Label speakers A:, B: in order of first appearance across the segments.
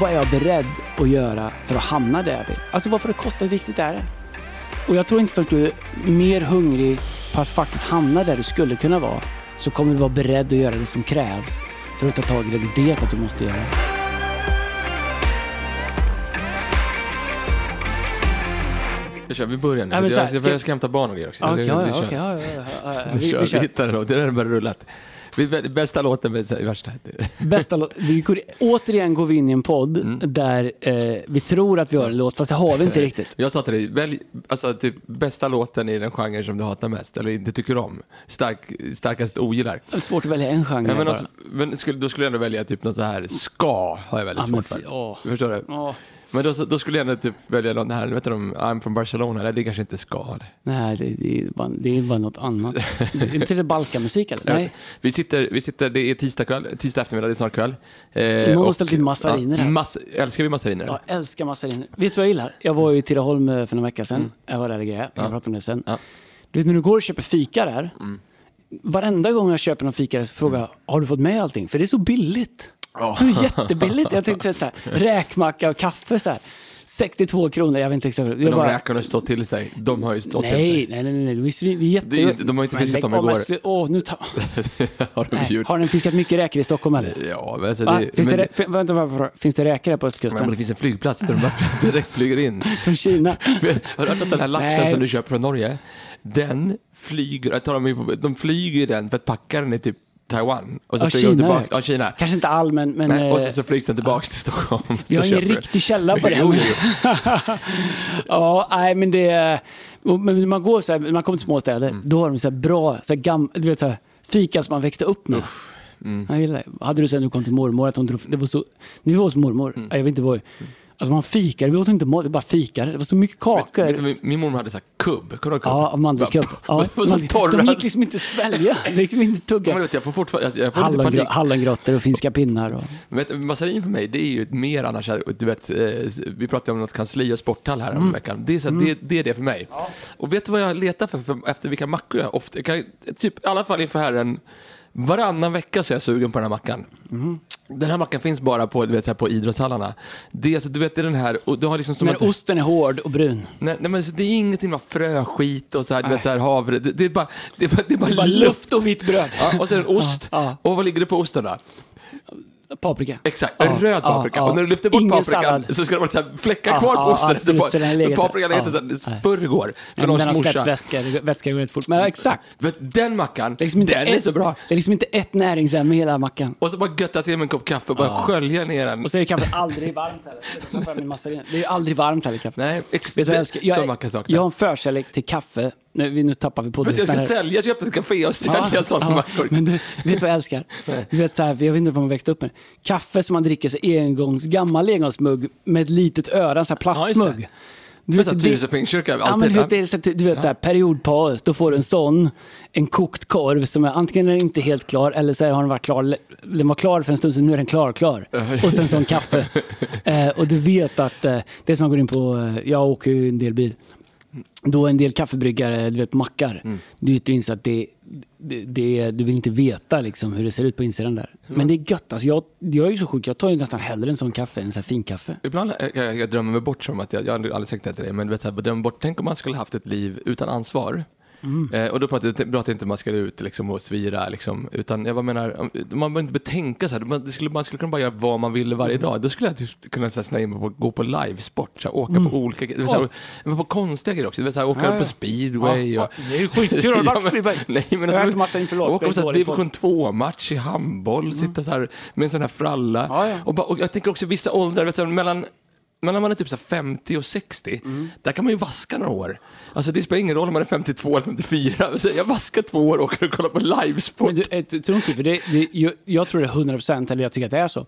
A: vad är jag beredd att göra för att hamna där jag vill? Alltså vad får det kosta? Hur viktigt är det? Och jag tror inte förrän du är mer hungrig på att faktiskt hamna där du skulle kunna vara, så kommer du vara beredd att göra det som krävs för att ta tag i det du vet att du måste göra.
B: Jag kör, vi börjar nu.
A: Ja, här,
B: jag, jag,
A: ska-
B: jag ska hämta barn och grejer också.
A: Okej,
B: Vi-
A: ja,
B: vi
A: ja, okej, ja, ja, ja.
B: Vi,
A: Vi,
B: kör,
A: vi
B: vi hittar den. Det är den börjar rullat. Bästa låten värsta.
A: Bästa låt. Vi går, återigen går vi in i en podd
B: Mm.
A: där eh, vi tror att vi har en låt, fast det har vi inte riktigt.
B: Jag sa till dig, välj alltså, typ, bästa låten i den genre som du hatar mest, eller inte tycker om. Stark, starkast ogillar.
A: Det är svårt att välja en genre
B: Ja, men alltså, men då skulle jag ändå välja typ något så här ska, har jag väldigt
A: Ja,
B: svårt för.
A: åh.
B: Förstår du?
A: Åh,
B: Men då, då skulle jag ändå typ välja någon här, vet du I'm from Barcelona, eller det kanske inte ska.
A: Nej, det, det, är bara, det är bara något annat. Det är inte det Balkanmusik eller? Nej.
B: Vi sitter, vi sitter, det är tisdag, kväll, tisdag eftermiddag, det är snart kväll. Eh,
A: Någon har ställt in massariner
B: ja,
A: här.
B: Mass, älskar vi massariner?
A: Jag älskar massariner. Vet du vad jag gillar? Jag var i Tidaholm eh, för några veckor sedan. Jag var där och grejade. Jag prata om det sen.
B: Mm. Ja. Mm.
A: Du vet när du går och köper fika där. Varenda gång jag köper någon fika där så frågar jag, har du fått med allting? För det är så billigt.
B: Ja.
A: Det är jättebilligt. Jag tänkte så här, räkmacka och kaffe så här. 62 kronor, jag vet inte exakt.
B: Men de
A: bara,
B: räkorna stått till sig. De har ju stått till
A: nej,
B: sig.
A: nej, nej, nej, det är är jätte...
B: Det är de har ju inte fiskat dem igår.
A: slu- Åh, nu ta...
B: har de
A: nej. Har den fiskat mycket räkor i Stockholm eller?
B: Ja, men alltså, det,
A: Finns,
B: men,
A: det, fin- vänta, vänta, finns det räkor här på östkusten?
B: men det finns en flygplats där de bara direkt flyger in.
A: Från Kina?
B: Har du hört att den här laxen
A: Nej.
B: som du köper från Norge, den flyger, tar på- de flyger den för att packa den i typ Taiwan. Och så
A: Ja,
B: flyger
A: Kina.
B: tillbaka. Ja, Kina.
A: Kanske inte all, men... men
B: Nej, och så,
A: eh,
B: så flygs den tillbaka till Stockholm.
A: Vi har ingen riktig källa på det.
B: Jo, jo,
A: ja, nej men det... Men man går så här, man kommer till småstäder,
B: Mm.
A: då har de så här bra, så gam, du vet så här, fika som man växte upp med.
B: Mm.
A: Jag gillar. Hade du sen du kom till mormor, att hon drog, det var så, när vi var hos mormor,
B: Mm.
A: jag vet inte vad, alltså man fikade, vi åt inte mat, vi bara fikade. Det var så mycket kakor.
B: Vet du, min, mormor hade så här kubb. Kommer du ihåg kubb?
A: Ja, mandelkubb. Ja, de gick liksom inte svälja, det gick liksom inte
B: Ja, men
A: tugga.
B: vet, jag får fortfarande, jag, får panik.
A: Hallongrottor och finska pinnar. Och,
B: Vet, massarin för mig, det är ju mer annars, du vet, eh, vi pratade om något kansli och sporthall här
A: Mm.
B: veckan. Det är, så, här, det, det är det för mig. Och vet du vad jag letar för, för efter vilka mackor jag ofta, kan, typ i alla fall inför herren, varannan vecka så är jag sugen på den här mackan.
A: Mm.
B: Den här mackan finns bara på, du vet, så här, på idrottshallarna. Det, är, så, du vet, det är den här, och du har liksom som
A: när
B: så-
A: osten är hård och brun.
B: Nej, nej men så det är ingenting med fröskit och så här, du vet, så här havre. Det, det, är bara, det, är bara, det är bara,
A: Det är bara luft och vitt bröd.
B: Ja, och så är det en ost.
A: Ja, ja.
B: Och vad ligger det på osten då?
A: Paprika.
B: Exakt,
A: Ja,
B: röd
A: ja,
B: paprika.
A: ja.
B: Och när du lyfter bort
A: Ingen
B: paprikan
A: sallad.
B: så ska det vara så här fläckar
A: Ja,
B: kvar
A: ja,
B: på osten.
A: ja,
B: efter
A: för-
B: pa-
A: för den har
B: paprikan
A: Ja,
B: här, förrgår. För
A: Ja,
B: någons
A: den har vätska, vätska går rätt fort. Men ja, exakt.
B: För Den mackan,
A: är, liksom inte
B: den är
A: ett,
B: så bra.
A: det är liksom inte ett näringsämne i hela mackan.
B: Och så bara götta till med en kopp kaffe och bara skölja ner den.
A: Och så är kaffet aldrig varmt heller. Det är aldrig varmt heller kaffe.
B: Nej, ex-
A: Vet du vad jag älskar? Jag,
B: saknar.
A: jag har en förkärlek till kaffe. Nu, nu tappar vi
B: du, jag ska sälja, jag ska öppna ett café och sälja sådana mackor.
A: Men du, vet du vad jag älskar? Du vet, så här, jag vet inte vad man växte upp med. Kaffe som man dricker sig engångs, gammal engångsmugg med ett litet öra, så här
B: Ja, just
A: plastmugg.
B: det.
A: Du vet,
B: här Tyresö-Pingstkyrka,
A: Ja, men du
B: ja.
A: vet, det du vet så här, periodpaus, då får du en sån, en kokt korv som är antingen är inte helt klar eller så har den varit klar, den var klar för en stund sedan, nu är den klar, klar. Och sen sån kaffe. eh, och du vet att, eh, det är som man går in på, eh, jag åker ju en del bil, då en del kaffebryggare, du vet mackar,
B: Mm.
A: du vet inser att det, det, det, du vill inte veta liksom hur det ser ut på insidan där. Men det är gött, alltså jag, jag är ju så sjuk, jag tar ju nästan hellre en sån kaffe än en sån här finkaffe.
B: Ibland jag, jag, jag drömmer mig bort som att, jag, jag har aldrig- aldrig sagt det till dig, men du vet, så här, jag drömmer bort, tänk om man skulle haft ett liv utan ansvar.
A: Mm.
B: Eh, och då pratar jag pratar inte om man ska ut liksom, och svira, liksom, utan jag menar, man behöver inte betänka så här, man, skulle, man skulle kunna bara göra vad man ville varje dag. Då skulle jag typ kunna så här, snöa in mig på att gå på livesport, så här, åka på olika grejer, så här, men på konstiga grejer också, så här, åka
A: Mm. Ja,
B: på speedway.
A: Ja,
B: och,
A: ja, det är ju skitkul, på
B: men-
A: speedway?
B: Nej, men alltså, åka på så här, division 2-match i handboll, sitta så här med en sån här fralla.
A: Mm. Ja, ja.
B: Och, bara, och jag tänker också vissa åldrar, vet du, mellan men när man är typ så här 50 och 60,
A: Mm.
B: där kan man ju vaska några år. Alltså det spelar ingen roll om man är 52 eller 54. Så jag vaskar två år och åker och kollar på livesport.
A: Men du, eh, tror inte, för det, det, jag, jag tror det är 100 procent, eller jag tycker att det är så.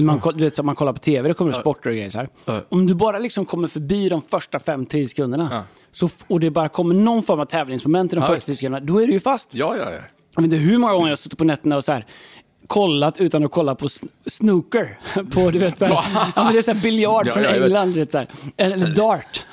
A: Man, du vet, så man kollar på tv, det kommer det sporter och grejer så.
B: Ja.
A: Om du bara liksom kommer förbi de första 5-10 sekunderna
B: Ja.
A: så, och det bara kommer någon form av tävlingsmoment i de första
B: visst.
A: 10 sekunderna, då är du ju fast.
B: Ja, ja, ja.
A: Jag vet inte hur många gånger jag har suttit på nätterna och så här, kollat utan att kolla på sn- snooker. På, du vet, så här, ja, men det är så biljard
B: Ja,
A: från. England. Vet, så här. Eller dart.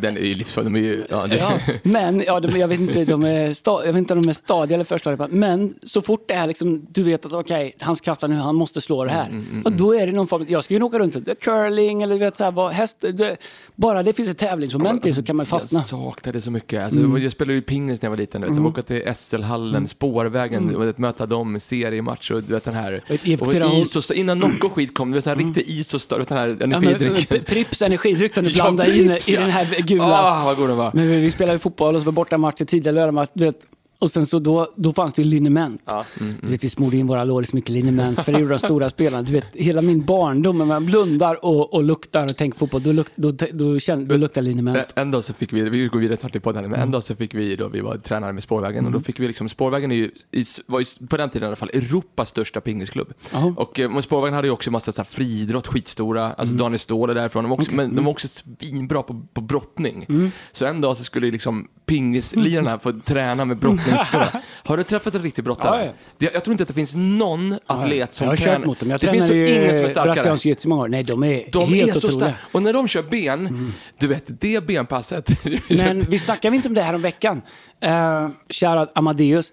B: Den är ju livsfarlig. De är ju, ja, det,
A: Ja, men ja, de, jag, vet inte, de är sta, jag vet inte om de är stadiga eller förstadiga. Men så fort det är liksom, du vet att okej, han ska kasta nu, han måste slå det här.
B: Mm,
A: och då är det någon form, jag ska ju åka runt, det är curling eller du vet, så här, vad, häst, det, bara det finns ett tävlingsmoment i så kan man fastna.
B: Jag saknar det så mycket. Alltså,
A: Mm.
B: Jag spelade ju pingis när jag var liten. Mm. Åka till SL-hallen, Spårvägen, och vet, möta dem, seriematch och du vet den här. Och is och innan Nocco skit kom, det var så här riktig is och stör, den här
A: Ja, men,
B: energidrycken.
A: Prips energidryck som du
B: Ja,
A: blandar in
B: Pripps,
A: i
B: ja.
A: Den här gula.
B: Ah, vad god den var.
A: Men vi, vi spelade fotboll och så var borta matcher tidigare lördag. Du vet, och sen så då, då fanns det ju liniment.
B: Ja, mm,
A: Du vet, vi smorde in våra lår i så mycket liniment, för det gjorde de stora spelarna. Du vet, hela min barndom, när man blundar och, och luktar och tänker fotboll, då, luk, då, då, känner, då luktar liniment.
B: Men En dag så fick vi, vi går vidare snart i podden, men en dag så fick vi då, vi var tränare med Spårvägen
A: Mm.
B: och då fick vi liksom, Spårvägen är ju, i, var ju på den tiden i alla fall, Europas största pingisklubb. Och eh, Spårvägen hade ju också massa så här, friidrott, skitstora,
A: Mm.
B: alltså Daniel Ståhl är därifrån, de också, men de var också svinbra på, på brottning.
A: Mm.
B: Så en dag så skulle liksom pingislirarna få träna med brottningsskor. Har du träffat en riktig brottare?
A: Ja, ja.
B: Jag tror inte att det finns någon atlet som
A: jag har
B: tränar.
A: kört mot dem. Jag
B: det finns nog ingen som är
A: ju
B: starkare.
A: brasiliansk jiu-jitsu många år. Nej, de är
B: De
A: helt
B: är så
A: otroliga.
B: starka. Och när de kör ben, du vet, det benpasset.
A: Men vi snackade inte om det här om veckan. Uh, Kära Amadeus.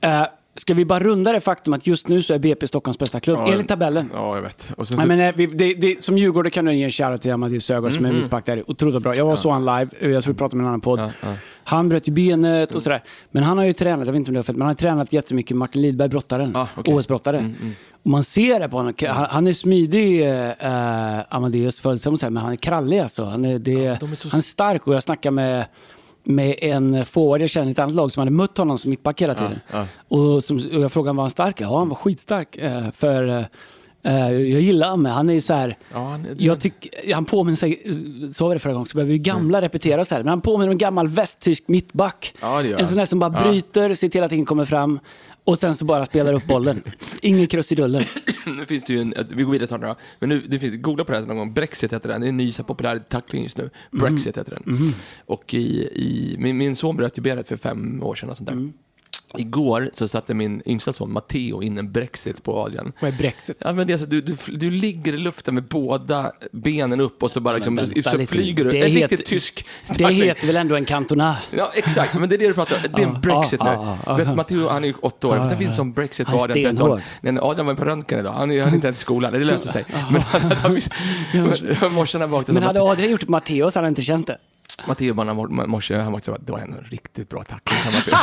A: Eh, ska vi bara runda det faktum att just nu så är BP Stockholms bästa klubb,
B: Ja,
A: enligt tabellen.
B: Ja, jag vet. Och sen
A: Nej, men, eh, vi, det, det, som djurgårdare kan du ge en shoutout till Amadeus Sögaard som är mittback där. Otroligt bra. Jag var så han live, eh, jag tror vi pratade med en annan podd. Han bröt ju benet och sådär. Men han har ju tränat, jag vet inte om det är fett, men han har tränat jättemycket Martin Lidberg, brottaren.
B: Ah, okej.
A: OS-brottare. Och man ser det på honom. Han, han är smidig, eh, Amadeus, följsam men han är krallig alltså. Han är, det,
B: de är så-
A: han är stark och jag snackar med med en forward jag känner i ett annat lag som hade mött honom som mittback hela tiden.
B: ja.
A: Och, som, och jag frågade om var han stark Ja, han var skitstark. Eh, för eh, eh, jag gillar honom. Han är ju så här...
B: Ja, han
A: jag tyck, han påminner sig, sa vi det förra gången, så behöver vi gamla repetera så här. Men han påminner om en gammal västtysk mittback.
B: Ja,
A: en sån där som bara
B: Ja.
A: bryter, ser till att ingen kommer fram. Och sen så bara spelar upp bollen. Ingen krusiduller.
B: nu finns det ju en, vi går vidare snart då. Men nu, det finns, googla på det här någon gång. Brexit heter den. Det är en ny så populär tackling just nu. Brexit heter den. Och i, i, min, min son bröt ju benet för fem år sedan och sånt där. Igår så satte min yngsta son Matteo in en Brexit på Adrian.
A: Vad är Brexit?
B: Ja, men det är så, du, du, du ligger i luften med båda benen upp och så bara liksom,
A: vänta
B: så flyger du.
A: Det
B: en
A: heter-
B: riktigt tysk
A: Det heter väl ändå en kantona?
B: Ja, exakt. Men det är det du pratar om. Det är en
A: Ja,
B: Brexit
A: ja,
B: nu.
A: ja,
B: Vet. Matteo, han är ju åtta år. Det finns
A: ja.
B: som Brexit på Adrian 13.
A: stenhård.
B: Nej, Adrian var på röntgen idag. Han är, han är inte ens i skolan. Det löser sig. Men han, morsan där bak.
A: Men hade Adrian gjort Matteo så hade han inte känt det.
B: Matteo bara i morse, han var så, det var en riktigt bra tackling.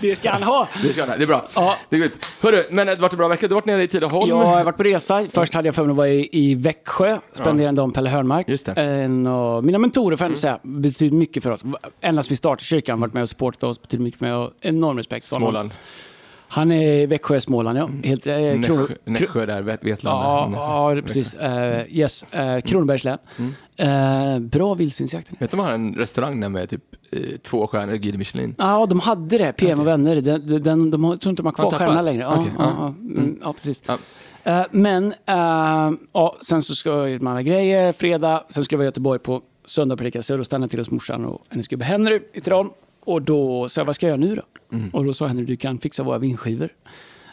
A: Det ska han ha!
B: Det ska han, det är bra.
A: Ja.
B: Det är grymt. Hörru, men det har varit en bra vecka. Du har varit nere i Tidaholm.
A: Jag har varit på resa. Först hade jag för mig att vara i, i Växjö. Spenderade en dag med Pelle Hörnmark.
B: Just.
A: En av mina mentorer får jag ändå säga. Betyder mycket för oss. Ända sedan vi startade kyrkan varit med och supportat oss. Betyder mycket för mig. Och enorm respekt för honom.
B: Småland.
A: Han är i Växjö, Småland. Ja. Helt, eh, Kron-
B: Nässjö, där, Vet- Vetlanda.
A: Ja,
B: Mm.
A: ja, precis. Uh, yes. Uh, Kronobergs län. Eh, bra vildsvinsjakt.
B: Vet du om han har en restaurang där med typ eh, två stjärnor, Guide Michelin?
A: Ja, de hade det. PM och vänner. Den, den, de har, tror inte de har kvar
B: Har de tappat?
A: stjärnorna längre. Ja,
B: Okej,
A: ja,
B: ja.
A: ja, mm, ja, precis.
B: Ja.
A: Eh, men eh, ja, sen så ska jag göra andra grejer. Fredag, sen ska jag vara i Göteborg på söndag och predika. Då stannade jag till hos morsan och hennes gubbe Henry i Tidaholm. Och då sa jag, vad ska jag göra nu då?
B: Mm.
A: Och då sa Henry, du kan fixa våra vindskivor.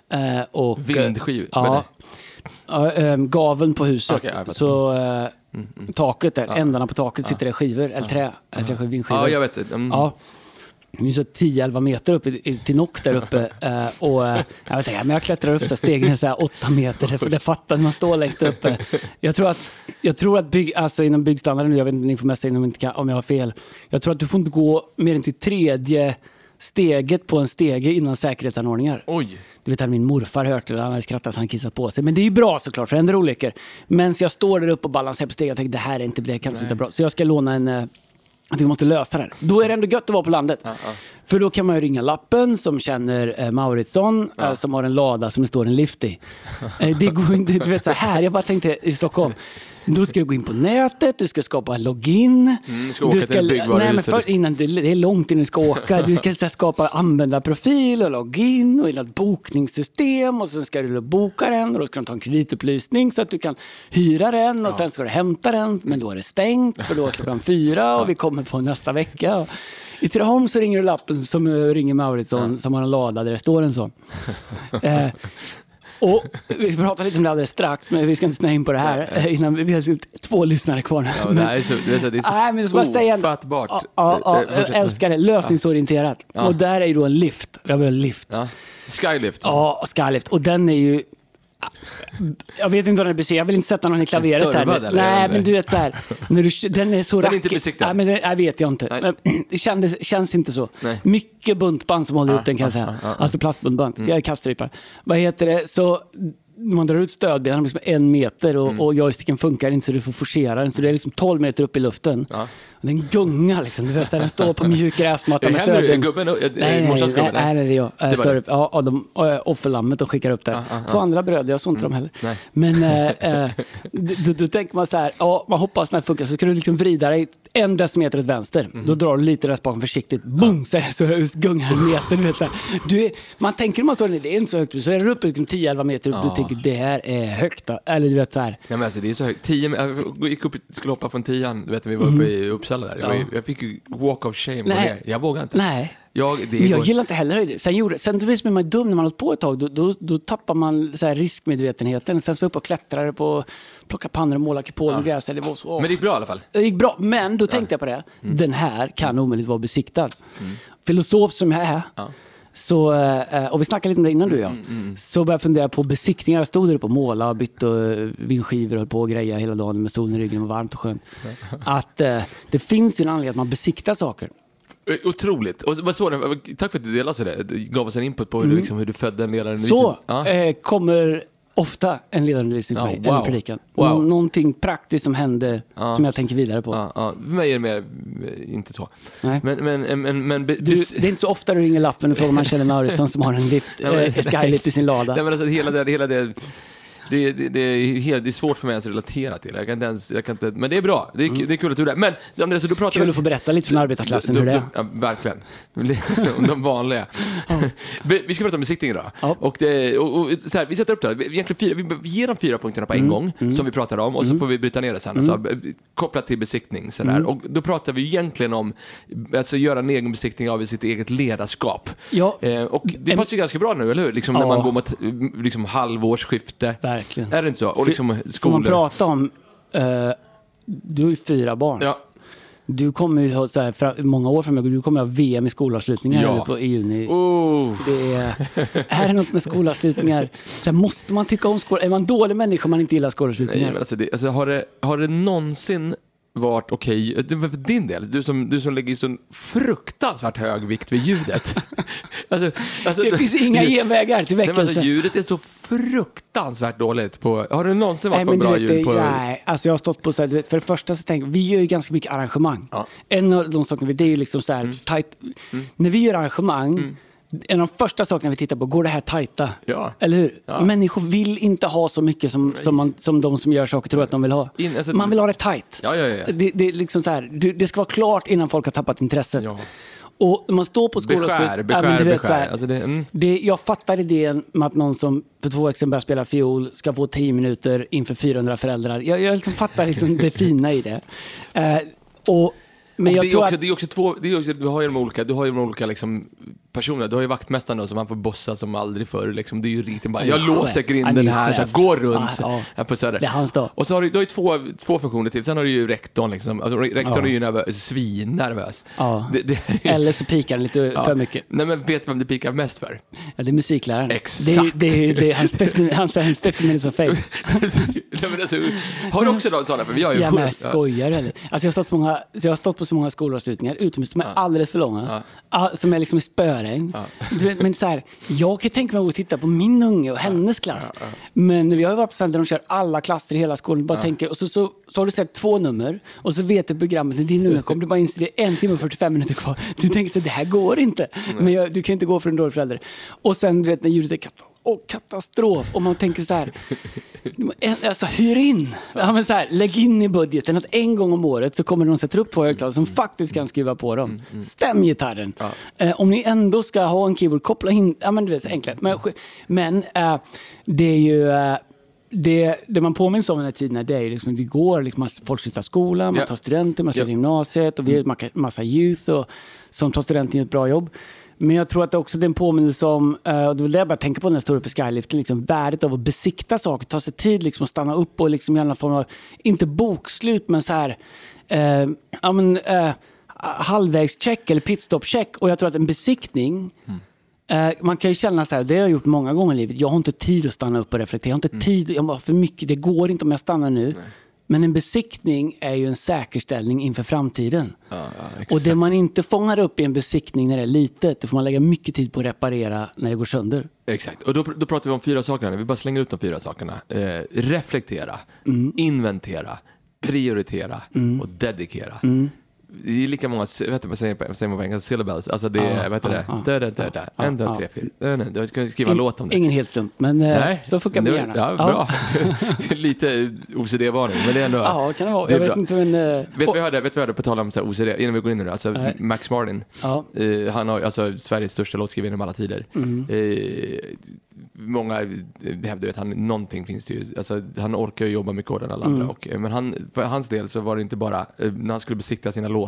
A: Eh, och, eh,
B: Vindskivor?
A: Ja. ja eh, gaveln på huset.
B: Fattar.
A: så eh, taket där, ändarna på taket sitter det skivor, eller trä, eller trä, vindskivor.
B: Ja, jag vet det. Mm.
A: Ja. Det är så 10-11 meter upp till nock där uppe. eh, och, eh, jag, vet inte, men jag klättrar upp så stegen är så här 8 meter. För det fattar man står längst uppe. Jag tror att, jag tror att bygg, alltså inom byggstandarden, jag vet inte, ni får mässa in om, jag inte om jag har fel. Jag tror att du får inte gå mer än till tredje steget på en stege innan säkerhetsanordningar.
B: Oj.
A: Du vet, min morfar hört det, han hade skrattat så han kissat på sig. Men det är ju bra såklart, för det händer olyckor. Men så jag står där uppe och balanserar på stegen, jag tänkte det här är inte, det kan inte bra. Så jag ska låna en, eh, att vi måste lösa det här. Då är det ändå gött att vara på landet. För då kan man ju ringa lappen som känner eh, Mauritsson, eh, som har en lada som det står en lift i. Eh, det går inte, du vet så här, jag bara tänkte i Stockholm. Då ska du gå in på nätet, du ska skapa en login.
B: Mm, du ska åka till
A: nej, men
B: byggvaruhuset.
A: för, innan, det det är långt innan du ska åka. Du ska skapa användarprofil och login och ett bokningssystem och sen ska du boka den och då ska de ta en kreditupplysning så att du kan hyra den och sen ska du hämta den men då är det stängt för då är klockan fyra och vi kommer på nästa vecka. I Tidaholm så ringer du lappen som eh, ringer Mauritsson som har en lada där det står en sån. Eh, Och vi pratar lite om det alldeles strax, men vi ska inte snöa in på det här eh, innan vi har två lyssnare kvar nu.
B: Ja, det är så, det är så, det är så
A: Nej, men jag ska bara säga...
B: ofattbart.
A: Ja, ja, ja, jag älskar det. Lösningsorienterat. Och där är ju då en lift. Jag vill ha en lift.
B: Ja. Skylift.
A: Ja, Skylift. Och den är ju... Jag vet inte vad den är besiktigad. Jag vill inte sätta någon i klaveret här.
B: eller?
A: Nej, men du vet så här. När du, den är så
B: Den är inte
A: rackig.
B: besiktad?
A: Nej, men det nej, vet jag inte.
B: Nej.
A: Det kändes, känns inte så.
B: Nej.
A: Mycket buntband som håller upp den kan jag säga. Alltså plastbuntband.
B: Mm.
A: Kaststrypare. Vad heter det? Så man drar ut stödbenen liksom en meter och,
B: Mm.
A: och joysticken funkar inte så du får forcera den. Så det är liksom 12 meter upp i luften.
B: Ja.
A: Den gungar liksom. Du vet, den står på mjuk gräsmatta med stödben.
B: gubben? Är- är
A: Nej, nej, nej,
B: gubbe?
A: nej, nej, det är jag.
B: Det
A: står upp. Ja, och de, och offerlammet och skickar upp det. Två andra bröder, jag såg inte dem heller.
B: nej.
A: Men eh, då, då tänker man så här, ja, man hoppas när det funkar, så ska du liksom vrida dig en decimeter åt vänster. Då drar du lite där bakom försiktigt. Boom! Så, så gungar en meter. Du vet, där. du man tänker när man står där, det är inte så högt. Så är det uppe liksom 10-11 meter upp. Du tänker, det här är högt. Då. Eller du vet så här.
B: Nej, men alltså, det är så högt. Tio, jag gick upp, skulle hoppa från tian, du vet vi var uppe i Uppsala där. Jag, jag fick ju walk of shame på
A: Nej.
B: Jag vågar inte.
A: Nej.
B: Jag,
A: Men jag
B: går-
A: gillar inte heller höjder. Sen, gjorde, sen då blir man dum när man har hållit på ett tag. Då, då, då tappar man så här riskmedvetenheten. Sen så var jag uppe och klättrade på, plocka pannor och måla kupol och gräs. Det var så,
B: Men det gick bra i alla fall.
A: det gick bra, men då tänkte jag på det.
B: Mm.
A: Den här kan omöjligt vara besiktad. Filosof som jag är, så, eh, och vi snackade lite om det innan du och jag,
B: Mm,
A: så började jag fundera på besiktningar. Jag stod där uppe och målade, bytte eh, vindskivor och höll på och greja hela dagen med solen i ryggen. Det var varmt och skönt. Att eh, det finns ju en anledning att man besiktar saker.
B: Eh, Otroligt. Och vad så, tack för att du delade så det. Gav oss en input på hur, du, liksom, hur du födde en ledare.
A: Mm. Så
B: Ja.
A: eh, kommer ofta en ledarundervisning för
B: Ja,
A: mig,
B: wow.
A: eller predikan.
B: Wow.
A: Nå- Någonting praktiskt som hände som jag tänker vidare på.
B: Ja, ja. För mig är det mer, eh, inte så.
A: Nej.
B: Men, men, men, men, be-
A: Du, det är inte så ofta du ringer lappen och frågar om man känner Mauritsson som har en lift,
B: men-
A: eh, skylift i sin lada.
B: Nej, men alltså, hela det, hela det, det, det, det, är helt, det är svårt för mig att relatera till. Jag kan inte ens, jag kan inte, men det är bra. Det är, det är kul att du är. Men Andreas, du pratar
A: Mm. Kul att få berätta lite från arbetarklassen
B: Du-
A: hur det
B: du-
A: är.
B: Ja, verkligen. Om de vanliga. Vi vi ska prata om besiktning idag.
A: Ja.
B: Och det, och, och, så här, vi sätter upp det här. Vi, egentligen fyra, vi, ger de fyra punkterna på en
A: Mm.
B: gång, som vi pratade om, och så får vi bryta ner det sen. Så, eh, kopplat till besiktning. Så där.
A: Mm.
B: Och då pratar vi egentligen om alltså, göra en egen besiktning av sitt eget ledarskap.
A: Ja.
B: Eh, och det
A: En-
B: passar ju ganska bra nu, eller hur? Liksom, när
A: Ja.
B: man går mot liksom, halvårsskifte.
A: Verkligen.
B: Är det inte så? Och liksom
A: Får man
B: skolor.
A: prata om, eh, du har ju fyra barn.
B: Ja.
A: Du kommer ju ha, så här, många år framöver, du kommer ha VM i skolavslutningar
B: Ja.
A: på, i juni.
B: Oh.
A: Det är, är det något med skolavslutningar? Så här, måste man tycka om skolavslutningar? Är man dålig människa om man inte gillar
B: Nej,
A: skolavslutningar?
B: men alltså, det, alltså, har, det, har det någonsin varit okej, var för din del, du som, du som lägger så fruktansvärt hög vikt vid ljudet. alltså, alltså,
A: det finns inga genvägar till
B: alltså,
A: väckelse.
B: ljudet är så fruktansvärt dåligt på... Har det någonsin varit
A: Nej,
B: på bra
A: du vet,
B: ljud? På,
A: nej, alltså jag har stått på så här, du vet, för det första så tänker vi gör ju ganska mycket arrangemang.
B: Ja.
A: En av de sakerna vi, det är ju liksom så här,
B: Mm.
A: tight, när vi gör arrangemang, en av de första sakerna vi tittar på, går det här tajta?
B: Ja.
A: Eller hur?
B: Ja.
A: Människor vill inte ha så mycket som, som, man, som de som gör saker tror att de vill ha.
B: In- alltså-
A: man vill ha det tajt.
B: Ja, ja, ja.
A: Det, det, är liksom så här, du, det ska vara klart innan folk har tappat intresset.
B: Ja.
A: Och man står på skolan
B: Beskär,
A: så...
B: beskär,
A: men du vet,
B: beskär.
A: så här,
B: Alltså det- mm.
A: det, jag fattar idén med att någon som för två veckor sedan började spela fiol ska få 10 minuter inför 400 föräldrar. Jag, jag liksom fattar liksom det fina i det. Eh, och, men jag
B: det, är
A: tror
B: också,
A: att...
B: det är också två, det är också, du har ju de olika, du har ju de olika liksom, personerna. Du har ju vaktmästaren då, som man får bossa som aldrig förr. Liksom. Det är ju riktigt bara, jag
A: Han är
B: låser
A: chef.
B: grinden
A: Han är
B: här, så
A: chef.
B: här, gå runt
A: Ja, ja.
B: här på Söder.
A: Det är hans dag.
B: Och så har du, du har ju två, två funktioner till. Sen har du ju rektorn. Liksom. Alltså, rektorn
A: Ja.
B: är ju nervös, svinnervös.
A: Ja.
B: Det, det,
A: Eller så pikar den lite för mycket.
B: Nej, men vet du vem det pikar mest för?
A: Ja, det är musikläraren.
B: Exakt.
A: Det är, det är, hans 50, hans, hans 50 minutes of fame.
B: Nej, men alltså, har du också någon sådana? För vi har ju
A: Ja, men jag skojar eller? Alltså jag, har stått på många, jag har stått på så många skolavslutningar utomhus som är alldeles för långa. Ah, Som är liksom i spöregn. Vet, men så här, jag kan tänka mig att titta på min unge och hennes klass. Men vi har ju varit på ställen där de kör alla klasser i hela skolan. Bara tänker, och så, så, så har du sett två nummer och så vet du programmet när din unge kommer. Du bara inser det en timme och 45 minuter kvar. Du tänker så det här går inte. Men jag, du kan inte gå för en dålig förälder. Och sen du vet när ljudet är katastrof. Och katastrof. Och man tänker så här, Alltså hyr in. Ja, men så här, lägg in i budgeten att en gång om året så kommer de sätta upp två högtalare som faktiskt kan skruva på dem. Stäm gitarren. Eh, om ni ändå ska ha en keyboard, koppla in. Ja, men du vet, enkelt. Men, men eh, det är ju... Eh, det, det man påminns om den här tiden, det är liksom, vi går, liksom, folk slutar skolan, man
B: Ja.
A: tar studenter, man slutar
B: Ja.
A: gymnasiet och vi är en massa- massa youth och, som tar studenten gör ett bra jobb. Men jag tror att det också är en påminnelse om, eh, och det var det jag började tänka på när jag stod uppe i skyliften, liksom, värdet av att besikta saker, ta sig tid liksom, att stanna upp och liksom, göra någon form av, inte bokslut, men så här, eh, ja, men, eh, halvvägscheck eller pitstop-check. Och jag tror att en besiktning, eh, man kan ju känna så här, det har jag gjort många gånger i livet, jag har inte tid att stanna upp och reflektera, jag har inte tid, jag har för mycket, det går inte om jag stannar nu. Men en besiktning är ju en säkerställning inför framtiden.
B: Ja, ja.
A: Och det man inte fångar upp i en besiktning när det är litet, det får man lägga mycket tid på att reparera när det går sönder.
B: Exakt, och då, då pratar vi om fyra saker. Vi bara slänger ut de fyra sakerna. Eh, reflektera,
A: Mm.
B: inventera, prioritera och dedikera.
A: Mm.
B: Det är lika många, vet du, vad säger man på engelska, syllables. Alltså det är,
A: Ja,
B: vad heter det?
A: ja,
B: Da, da, da, da.
A: ja,
B: En, två, tre, fyra. Jag ska skriva en låt om det.
A: Ingen helt slump, men eh,
B: Nej,
A: så funkar
B: det
A: gärna.
B: Ja, bra. Lite OCD-varning, men det är ändå...
A: Ja, kan det vara.
B: det
A: Jag vet
B: bra.
A: inte, men... eh,
B: Vet du vad jag hörde, vet du vad jag hörde på tal om så här OCD, innan vi går in det, alltså
A: Nej.
B: Max Martin.
A: Ja.
B: Eh, han har alltså Sveriges största låtskrivare genom alla tider.
A: Mm.
B: Eh, många eh, hävdar ju att han, någonting finns det ju, alltså, han orkar ju jobba mycket hårdare än alla
A: Mm.
B: andra. Och, men han, för hans del så var det inte bara, när han skulle besikta sina låtar,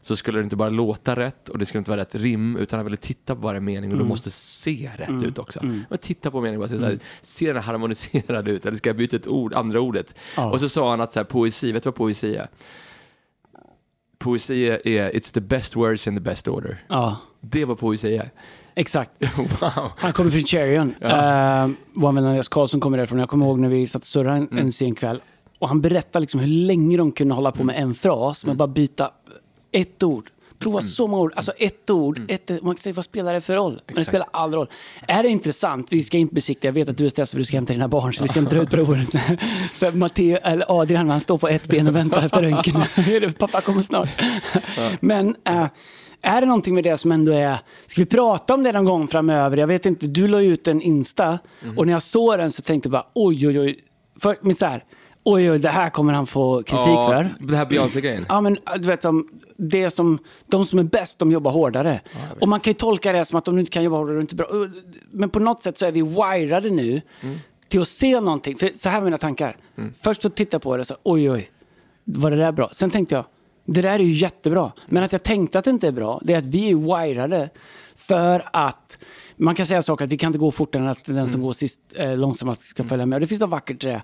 B: så skulle det inte bara låta rätt och det skulle inte vara rätt rim, utan han ville titta på varje mening och
A: Mm.
B: det måste se rätt ut också. Men titta på meningen och bara så här, ser den harmoniserad ut eller ska jag byta ett ord, andra ordet?
A: Ja.
B: Och så sa han att så här, poesi, vet du vad poesi är? Poesi är, it's the best words in the best order.
A: Ja,
B: Det var poesi är.
A: exakt.
B: Wow.
A: Han kommer från Cherion.
B: Ja.
A: Uh, vår vän Andreas Karlsson kommer därifrån. Jag kommer ihåg när vi satt och surrade en,
B: Mm.
A: en sen kväll. Och han berättade liksom hur länge de kunde hålla på med en fras,
B: Mm.
A: men bara byta ett ord. Prova så många ord. Alltså ett ord. Ett, man kan tänka, vad spelar det för roll? Men det
B: Mm. Exakt.
A: spelar all roll. Är det intressant? Vi ska inte besikta. Jag vet att du är stressad för du ska hämta dina barn, så vi ska inte dra ut provet. så Matteo, eller Adrian, han står på ett ben och väntar efter röntgen. Pappa kommer snart. Men äh, är det någonting med det som ändå är... Ska vi prata om det någon gång framöver? Jag vet inte, du la ut en Insta och när jag såg den så tänkte jag bara oj, oj, oj. För, men så här, oj, oj, det här kommer han få kritik för.
B: Det här Beyoncé-grejen.
A: Ja, men du vet, som, det som, de som är bäst, de jobbar hårdare. och man kan ju tolka det som att de inte kan jobba hårdare, de är inte bra. Men på något sätt så är vi wirade nu till att se någonting. För så här var mina tankar. Först så tittade jag på det och så, oj, oj, var det där bra? Sen tänkte jag, det där är ju jättebra. Men att jag tänkte att det inte är bra, det är att vi är wirade för att man kan säga saker att vi kan inte gå fortare än att den som går sist eh, långsammast ska följa med. Och det finns något vackert i det.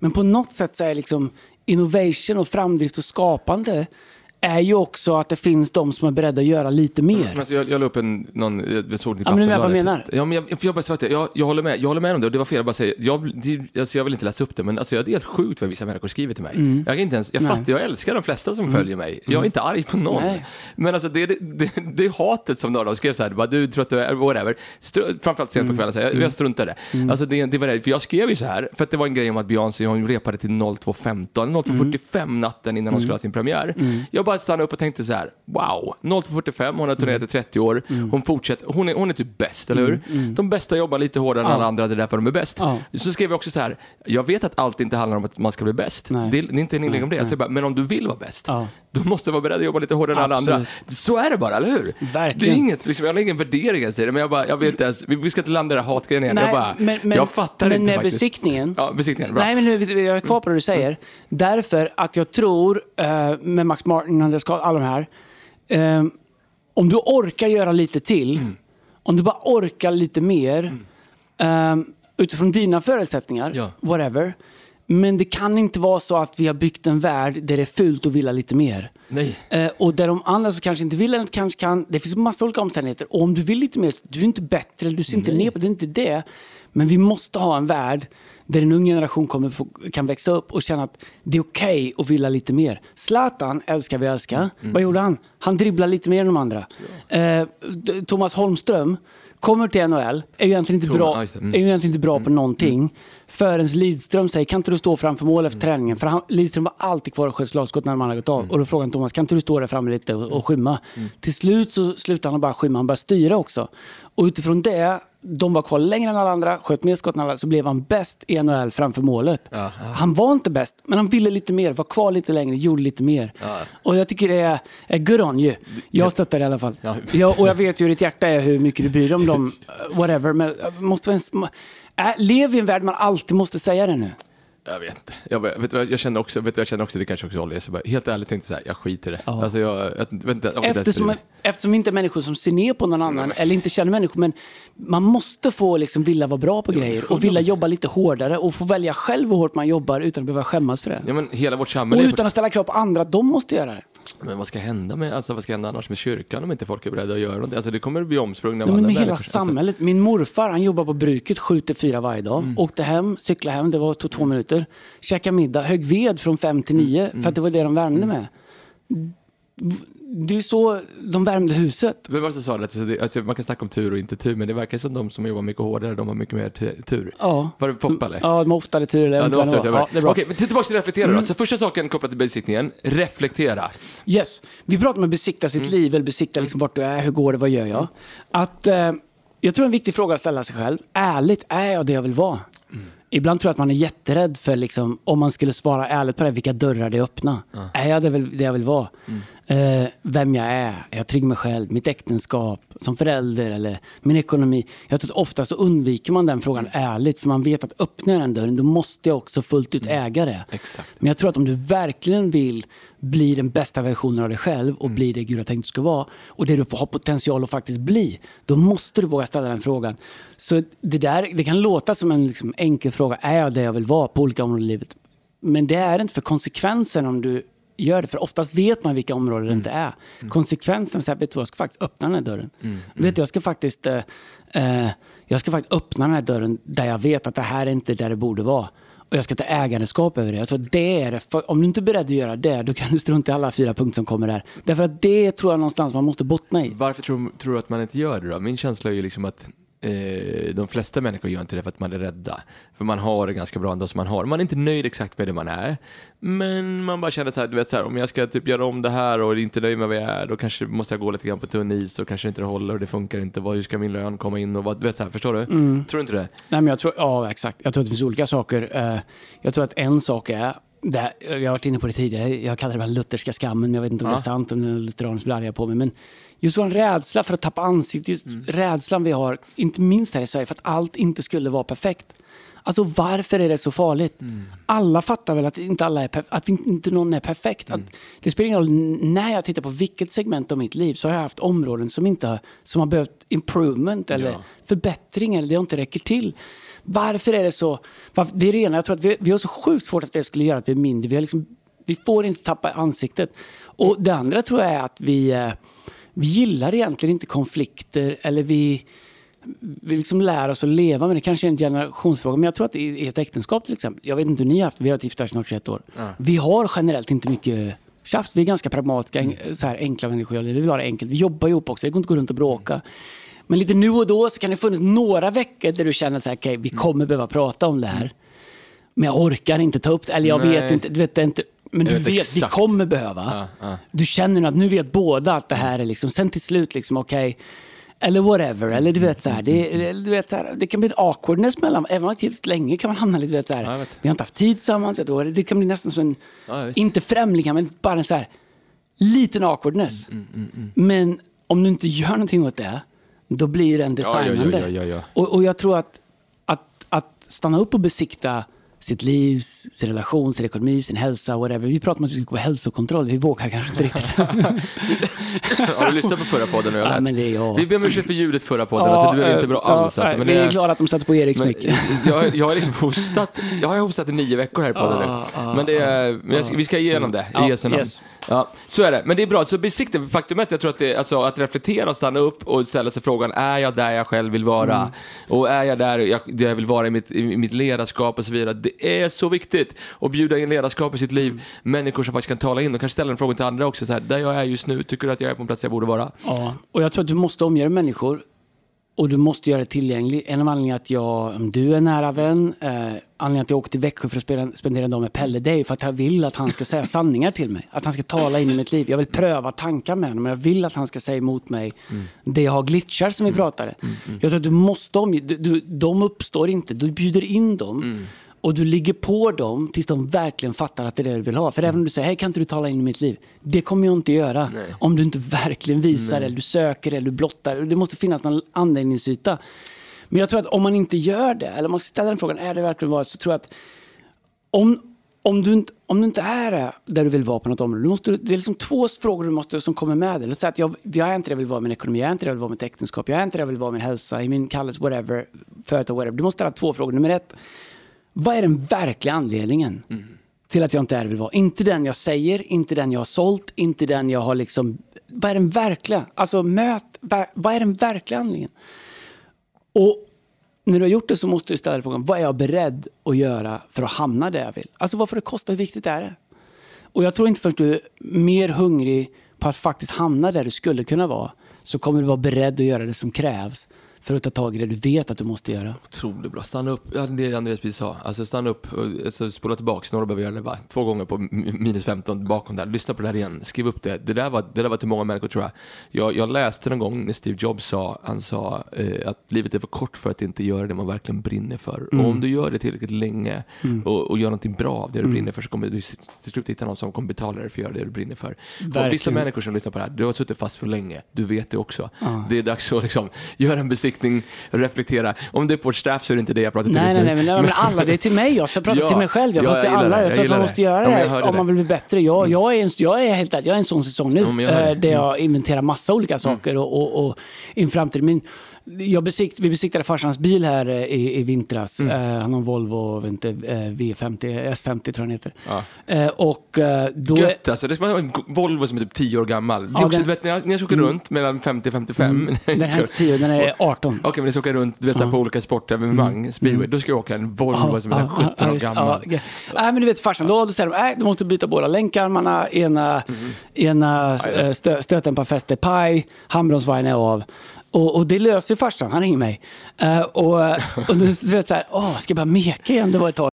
A: Men på något sätt så är liksom innovation och framdrift och skapande är ju också att det finns de som är beredda att göra lite mer.
B: Men Alltså jag, jag la upp en, någon, jag såg det
A: Ja, men du vad jag menar?
B: Ja, men jag, för jag, bara sa att jag, jag, håller med, jag håller med om det och det var fel att bara säga, jag, det, alltså jag vill inte läsa upp det, men alltså jag, det är helt sjukt vad vissa människor skriver till mig. Jag, kan inte ens, jag
A: Mm. Nej. Mm.
B: fattar, jag älskar de flesta som följer mig. Jag är inte arg på någon.
A: Nej.
B: Men alltså det, det, det, det är hatet som de skrev så här, bara, du tror att du är, whatever. Stru, framförallt
A: Mm.
B: sent på kvällen, så jag, jag struntar i det. Alltså det, det var det, för jag skrev ju så här, för att det var en grej om att Beyoncé, hon repade till 02.15, 02.45 natten innan hon skulle ha sin premiär. Jag bara stannade upp och tänkte så här, wow, 02.45, hon har turnerat i 30 år, hon fortsätter, hon är, hon är typ bäst, eller hur? De bästa jobbar lite hårdare än alla andra, det är därför de är bäst. Så skrev jag också så här, jag vet att allt inte handlar om att man ska bli bäst. Det, det är inte en inlägg om det. Jag bara, men om du vill vara bäst. Då måste du vara beredd att jobba lite hårdare än alla andra. Så är det bara, eller hur?
A: Verkligen.
B: Det är inget, liksom, jag har ingen värdering i det, men jag bara, jag vet inte ens, vi, ska inte landa i den här hatgrejen igen. jag bara, jag fattar
A: men
B: inte
A: med
B: faktiskt.
A: besiktningen,
B: Ja, besiktningen, bra.
A: Nej, men nu, jag är kvar på det du säger. Därför att jag tror, eh, med Max Martin, Andreas Karl, alla de här. Eh, om du orkar göra lite till,
B: Mm.
A: om du bara orkar lite mer, eh, utifrån dina förutsättningar,
B: Ja.
A: whatever. Men det kan inte vara så att vi har byggt en värld där det är fult att vilja lite mer.
B: Nej.
A: Eh, och där de andra som kanske inte vill eller kanske kan, det finns massa olika omständigheter. Och om du vill lite mer, du är inte bättre, du ser inte ner på det, är inte det. Men vi måste ha en värld där en ung generation kommer få, kan växa upp och känna att det är okej att vilja lite mer. Zlatan älskar vi älska. Vad gjorde han? Han dribblar lite mer än de andra. Eh, D- Thomas Holmström kommer till NHL, är ju egentligen inte
B: Thomas,
A: bra,
B: ja. Mm.
A: är ju egentligen inte bra på någonting. Förrän Lidström säger, kan inte du stå framför mål efter
B: Mm.
A: träningen? För han, Lidström var alltid kvar och sköt slagskott när de andra gått av. Och då frågade han Thomas, kan inte du stå där framme lite och, och skymma?
B: Mm.
A: Till slut så slutade han bara skymma, han började styra också. Och utifrån det, de var kvar längre än alla andra, sköt mer skott än alla, så blev han bäst i NHL framför målet.
B: Ja,
A: Han var inte bäst, men han ville lite mer, var kvar lite längre, gjorde lite mer.
B: Ja.
A: Och jag tycker det är, är good on you. Jag stöttar det i alla fall.
B: Ja.
A: Ja, och jag vet ju hur ditt hjärta är, hur mycket du bryr dig om dem, whatever. Men måste vara en, äh, lev i en värld man alltid måste säga det nu.
B: Jag vet inte. Jag, vet, jag känner också, vet jag känner också det kanske också är ålder. Så bara, helt ärligt tänkte jag så här, jag skiter i det.
A: Ja.
B: Alltså jag, jag, vet inte, jag
A: Eftersom, eftersom inte människor som ser ner på någon annan eller inte känner människor. Men man måste få liksom vilja vara bra på grejer och vilja jobba lite hårdare och få välja själv hur hårt man jobbar utan att behöva skämmas för det.
B: Ja, men hela vårt
A: Och
B: samhälle är
A: utan att ställa krav på andra att de måste göra det.
B: Men vad ska hända med, alltså vad ska hända annars med kyrkan om inte folk är beredda att göra något? Alltså det kommer att bli omsprungna
A: men med
B: andra
A: hela
B: människor. Alltså,
A: samhället. Min morfar han jobbar på bruket 7 till 4 varje dag.
B: Mm.
A: Åkte hem, cyklade hem, det var tog två minuter. Käkade middag, högg ved från 5 till 9
B: Mm.
A: för att det var det de värmde med. Det är så de värmde huset.
B: Vem var det som sa det? Alltså, det? Alltså, man kan snacka om tur och inte tur, men det verkar som de som jobbar mycket hårdare, de har mycket mer tu- tur.
A: Ja.
B: Var det Poppa eller?
A: Ja, de har oftare tur. Eller
B: Ja,
A: jag
B: det
A: vet
B: var
A: inte vad
B: ofta
A: det var.
B: Okej,
A: Ja, det är bra.
B: men tillbaka till reflektera då. Så första saken kopplat till besiktningen, reflektera.
A: Yes. Vi pratar om att besikta sitt
B: Mm.
A: liv, eller besikta liksom vart du är, hur går det, vad gör jag? Att, eh, jag tror en viktig fråga att ställa sig själv, ärligt, är jag det jag vill vara?
B: Mm.
A: Ibland tror jag att man är jätterädd för, liksom, om man skulle svara ärligt på det, vilka dörrar det är öppna. Är jag det, det jag vill vara?
B: Mm.
A: Eh, vem jag är? Är jag trygg med mig själv? Mitt äktenskap? Som förälder? Eller min ekonomi? Jag tror att ofta så undviker man den frågan
B: Mm.
A: ärligt, för man vet att öppnar jag den dörren, då måste jag också fullt ut äga det.
B: Exakt.
A: Men jag tror att om du verkligen vill bli den bästa versionen av dig själv och bli det Gud har tänkt att du ska vara och det du får ha potential att faktiskt bli, då måste du våga ställa den frågan. Så det, där, det kan låta som en liksom, enkel fråga, är jag det jag vill vara på olika områden i livet? Men det är inte för konsekvensen om du gör det, för oftast vet man vilka områden det inte är. Konsekvensen är att vet du jag ska faktiskt öppna den här dörren. Vet du, jag ska faktiskt eh, eh, jag ska faktiskt öppna den här dörren där jag vet att det här är inte där det borde vara. Och jag ska ta ägandeskap över det. Jag tror det är det. För om du inte är beredd att göra det, då kan du strunta i alla fyra punkter som kommer där. Därför att det tror jag någonstans man måste bottna i.
B: Varför tror, tror du att man inte gör det då? Min känsla är ju liksom att eh, de flesta människor gör inte det för att man är rädda. För man har det ganska bra ändå som man har. Man är inte nöjd exakt med det man är. Men man bara känner så här, du vet så här, om jag ska typ göra om det här och inte nöjd med vad jag är, då kanske måste jag gå lite grann på tunn is och kanske inte det håller och det funkar inte. Vad, hur ska min lön komma in och vad, du vet så här, förstår du?
A: Mm.
B: Tror du inte det?
A: Nej, men jag tror, ja, exakt. Jag tror att det finns olika saker. Eh, Jag tror att en sak är, det, jag har varit inne på det tidigare, jag kallar det den lutherska skammen, men jag vet inte om
B: Ja.
A: det är sant, om det är blir arga på mig. Men just en rädsla för att tappa ansiktet, just
B: Mm.
A: rädslan vi har, inte minst här i Sverige, för att allt inte skulle vara perfekt. Alltså varför är det så farligt?
B: Mm.
A: Alla fattar väl att inte, alla är att inte någon är perfekt.
B: Mm.
A: Att det spelar ingen roll när jag tittar på vilket segment av mitt liv så har jag haft områden som, inte har, som har behövt improvement eller
B: Ja.
A: förbättring eller det inte räcker till. Varför är det så? Varför, det är det ena, jag tror att vi, vi har så sjukt svårt att det skulle göra att vi är mindre. Vi, har liksom, vi får inte tappa ansiktet. Och det andra tror jag är att vi, eh, vi gillar egentligen inte konflikter eller vi, vi liksom lär oss att leva med det. kanske är en generationsfråga, men jag tror att i ett äktenskap till exempel, jag vet inte hur ni har haft, vi har varit gifta snart 21 år. Vi har generellt inte mycket tjafs, vi är ganska pragmatiska, en- så här enkla människor, vi vill ha det enkelt. Vi jobbar ihop också, det går inte att gå runt och bråka. Men lite nu och då så kan det funnits några veckor där du känner här, okej, vi kommer behöva prata om det här. Men jag orkar inte ta upp det, eller jag
B: Nej.
A: vet inte, du vet inte. Men
B: Jag
A: du
B: vet
A: vet, vi kommer behöva.
B: Ja, ja.
A: Du känner att nu vet båda att det här är liksom, sen till slut liksom okej, eller whatever, eller du vet så här, det, det- du vet, så här, det kan bli en awkwardness mellan, även om man har länge kan man hamna lite, vet så här,
B: Ja, vet.
A: vi har inte haft tid tillsammans, ett år, det kan bli nästan som en,
B: Ja,
A: inte främlingar, men bara en så här, liten awkwardness.
B: Mm,
A: Men om du inte gör någonting åt det, då blir det en
B: Ja, ja, ja,
A: designande.
B: ja, ja, ja.
A: Och, och jag tror att, att, att stanna upp och besikta sitt liv, sin relation, sin ekonomi, sin hälsa, whatever. Vi pratar om att vi ska gå på hälsokontroll. Vi vågar kanske inte riktigt.
B: Har du lyssnat på förra podden? och
A: Ja, men det är jag.
B: Vi ber om ursäkt för ljudet förra podden, alltså, du är inte bra
A: ja,
B: alls. Alltså, men
A: vi
B: det
A: är glada att de satte på Eriks
B: Men,
A: mick.
B: jag, jag har liksom hostat, jag har hostat i nio veckor här i podden
A: Ja,
B: nu.
A: ja,
B: Men det är, men jag ska- vi ska igenom det
A: Ja,
B: i Jesu namn.
A: yes.
B: Ja, så är det. Men det är bra. Så besikta, att jag tror att det alltså, att reflektera och stanna upp och ställa sig frågan, är jag där jag själv vill vara?
A: Mm.
B: Och är jag där jag, där jag vill vara i mitt, i mitt ledarskap och så vidare? Det är så viktigt att bjuda in ledarskap i sitt liv.
A: Mm.
B: Människor som faktiskt kan tala in och kanske ställa en fråga till andra också. Så här, där jag är just nu, tycker du att jag är på en plats jag borde vara?
A: Ja, och jag tror att du måste omge dig med människor och du måste göra det tillgängligt. En av anledningarna att jag, om du är nära vän, eh, anledningen att jag åkte till Växjö för att spela, spendera en dag med Pelle, det är för att jag vill att han ska säga sanningar till mig. Att han ska tala in i mitt liv. Jag vill pröva tankar med honom, men jag vill att han ska säga emot mig det jag har glitchar som vi pratade. Jag tror att du måste omge, du, du, de uppstår inte, du bjuder in dem. Och du ligger på dem tills de verkligen fattar att det är det du vill ha. För även om du säger, hej kan inte du tala in i mitt liv? Det kommer jag inte göra.
B: Nej.
A: Om du inte verkligen visar eller du söker eller du blottar. Det måste finnas någon användningsyta. Men jag tror att om man inte gör det, eller om man ställer den frågan, är det verkligen vad? Så tror jag att om, om, du, inte- om du inte är det där du vill vara på något område, måste, det är liksom två frågor du måste, som kommer med. Låt säga att jag, jag är inte det jag vill vara i min ekonomi, jag är inte det jag vill vara i mitt äktenskap, jag är inte det jag vill vara i min hälsa, i min kallelse, whatever, företag, whatever. Du måste ställa två frågor. Nummer ett, vad är den verkliga anledningen till att jag inte är jag vill vara? Inte den jag säger, inte den jag har sålt, inte den jag har liksom... Vad är den verkliga? Alltså möt, vad är den verkliga anledningen? Och när du har gjort det så måste du ställa dig frågan, vad är jag beredd att göra för att hamna där jag vill? Alltså vad får det kosta, hur viktigt är det? Och jag tror inte förrän du är mer hungrig på att faktiskt hamna där du skulle kunna vara, så kommer du vara beredd att göra det som krävs för att ta tag i det du vet att du måste göra.
B: Otroligt bra. Stanna upp, ja, det Andreas precis sa. Alltså stanna upp, alltså, spola tillbaka, några behöver göra det va? två gånger på minus 15 bakom där. Lyssna på det där igen, skriv upp det. Det där var, det där var till många människor tror jag. jag. Jag läste någon gång när Steve Jobs sa, han sa eh, att livet är för kort för att inte göra det man verkligen brinner för. Och om du gör det tillräckligt länge och, och gör någonting bra av det du brinner för så kommer du till slut hitta någon som kommer betala dig för att göra det du brinner för. Och vissa människor som lyssnar på det här, du har suttit fast för länge, du vet det också. Det är dags att liksom, göra en besiktning, reflektera. Om det är på ett staff så är det inte det jag pratar till
A: Nej,
B: just
A: nej,
B: nu.
A: nej, men, men alla, det är till mig. Jag ska prata
B: Ja,
A: till mig själv. Jag
B: ja,
A: pratar till
B: jag
A: alla.
B: det,
A: Jag
B: jag
A: tror att man måste göra
B: Ja, jag
A: det
B: hörde
A: om man vill bli bättre. Jag, jag, är, en, jag är helt jag är en sån säsong nu.
B: Ja, jag
A: eh, där jag inventerar massa olika saker och, och, och i en framtid. Jag besikt, vi besiktade farsans bil här eh, i, i vintras.
B: Mm.
A: Eh, han har en Volvo jag inte, eh, V50, S50 tror jag den heter.
B: Ja.
A: Eh, och eh, då...
B: Gött alltså, det att ha en Volvo som är typ 10 år gammal. Det är
A: Ja,
B: också,
A: den-
B: vet, när jag, när jag ska åka runt mellan 50 och 55.
A: Den är inte 10, den är 18.
B: Okej, men jag ska åka runt du vet, här, på olika sportevenemang, speedway, då ska jag åka en Volvo som är så här 17 år gammal.
A: Ja, Nej, men du vet farsan, då säger de nej, du måste byta båda länkarmarna, ena, ena eh, stö, stöten på fäste paj, handbromsvajern är av. Och, och det löser ju farsan, han ringer mig. Eh, och, och du vet så här, åh, ska jag bara meka igen? Det var ett tag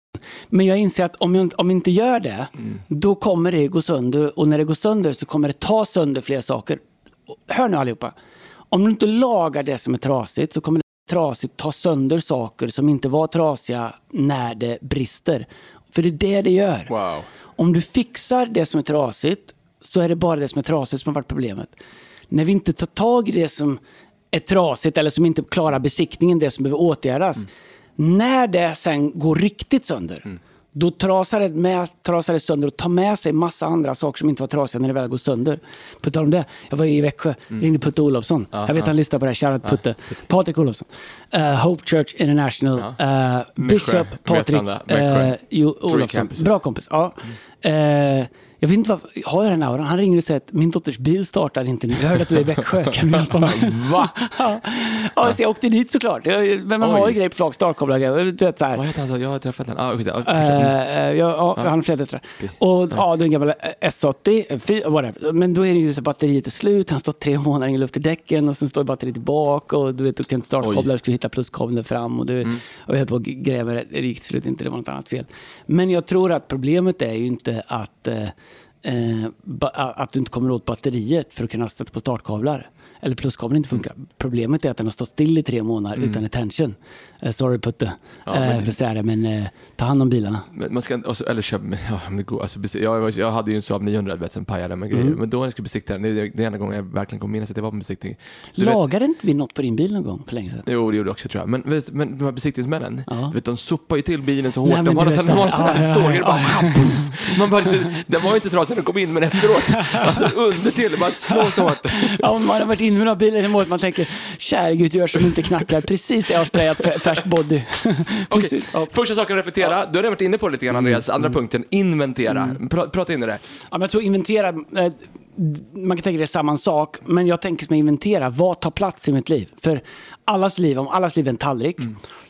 A: men jag inser att om jag, om jag inte gör det, då kommer det gå sönder. Och när det går sönder så kommer det ta sönder fler saker. Hör nu allihopa. Om du inte lagar det som är trasigt så kommer det trasigt ta sönder saker som inte var trasiga när det brister. För det är det det gör.
B: Wow.
A: Om du fixar det som är trasigt så är det bara det som är trasigt som har varit problemet. När vi inte tar tag i det som är trasigt eller som inte klarar besiktningen, det som behöver åtgärdas. När det sen går riktigt sönder, då trasar det, med, trasar det sönder och tar med sig massa andra saker som inte var trasiga när det väl går sönder. På tal om det, jag var i Växjö, ringde Putte Olofsson. jag vet han lyssnar på det här, shoutout Putte. Patrik Olofsson. Eh, Hope Church International. Uh, Bishop Patrik jo,
B: Three
A: Olofsson. Bra kompis. Ja. Eh, jag vet inte vad, har jag den auran? Han ringer och säger att min dotters bil startar inte nu. Jag hörde att du är i Växjö, kan du hjälpa mig?
B: Va?
A: ja, ja, så jag åkte dit såklart. Jag, men man
B: Oj.
A: har ju grejer på flak, grejer. Du vet, så här.
B: Vad heter han? Jag har träffat honom. Ah, skit, ah,
A: eh, ja, ja, han har flera döttrar. Och ja, det är en gammal S80, eh, fy- whatever. Men då är det ju så att batteriet är slut, han står tre månader ingen luft i däcken och sen står batteriet tillbaka och du vet, du kan inte startkablar, du skulle hitta pluskabeln fram och, du, och jag höll på att det. Det gick till slut inte, det var något annat fel. Men jag tror att problemet är ju inte att eh, ba- att du inte kommer åt batteriet för att kunna sätta på startkablar. Eller pluskabeln inte funkar. Problemet är att den har stått still i tre månader utan attention. Eh, sorry Putte,
B: Ja, men-
A: för att säga det, men eh, ta hand om bilarna.
B: Man ska, och så- eller köp, ja, det går, alltså, jag, jag hade ju en Saab 900 vet, som pajade med grejer. Men då när jag skulle besikta den, det är det enda gången jag verkligen kommer minnas att jag var på besiktning. Du vet-
A: Lagade inte vi något på din bil någon gång för länge sedan?
B: Jo, det gjorde jag också tror jag. Men, vet, men de här besiktningsmännen,
A: Ja.
B: vet, de sopar ju till bilen så hårt.
A: Nej,
B: de har de har en
A: så här,
B: här
A: ja,
B: stålgrej,
A: ja,
B: bara, man bara, Den var ju inte trasig när den kom in, men efteråt, alltså under till, bara slår så hårt.
A: Ja, man har varit inne med några bilar i målet, man tänker käre gud, gör som inte knackar. Precis det jag har sprayat fär- färsk body. Precis. Ja.
B: Första saken att reflektera, du har redan varit inne på det lite grann Andreas. Andra punkten, inventera. Pra, prata in i det.
A: Ja, men jag tror inventera, eh, man kan tänka det är samma sak, men jag tänker som inventera, vad tar plats i mitt liv? För allas liv, om allas liv är en tallrik,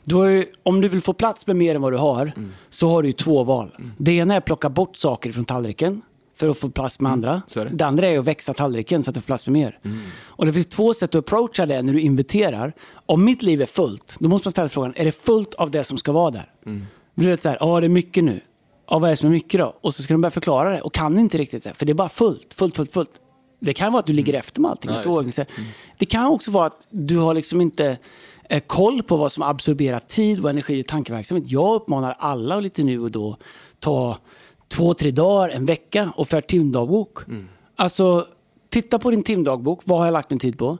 A: då är, om du vill få plats med mer än vad du har, så har du ju två val. Det ena är att plocka bort saker från tallriken, för att få plats med andra.
B: så är det.
A: Det andra är att växa tallriken så att du får plats med mer. Och det finns två sätt att approacha det när du inventerar. Om mitt liv är fullt, då måste man ställa frågan, är det fullt av det som ska vara där? Du vet så här, ja det är mycket nu. Ja, vad är det som är mycket då? Och så ska de börja förklara det och kan inte riktigt det, för det är bara fullt, fullt, fullt, fullt. Det kan vara att du ligger efter med allting.
B: Ja, just
A: år.
B: det.
A: det kan också vara att du har liksom inte eh, koll på vad som absorberar tid och energi i tankeverksamhet. Jag uppmanar alla och lite nu och då ta två, tre dagar, en vecka och för timdagbok. Alltså, titta på din timdagbok. Vad har jag lagt min tid på?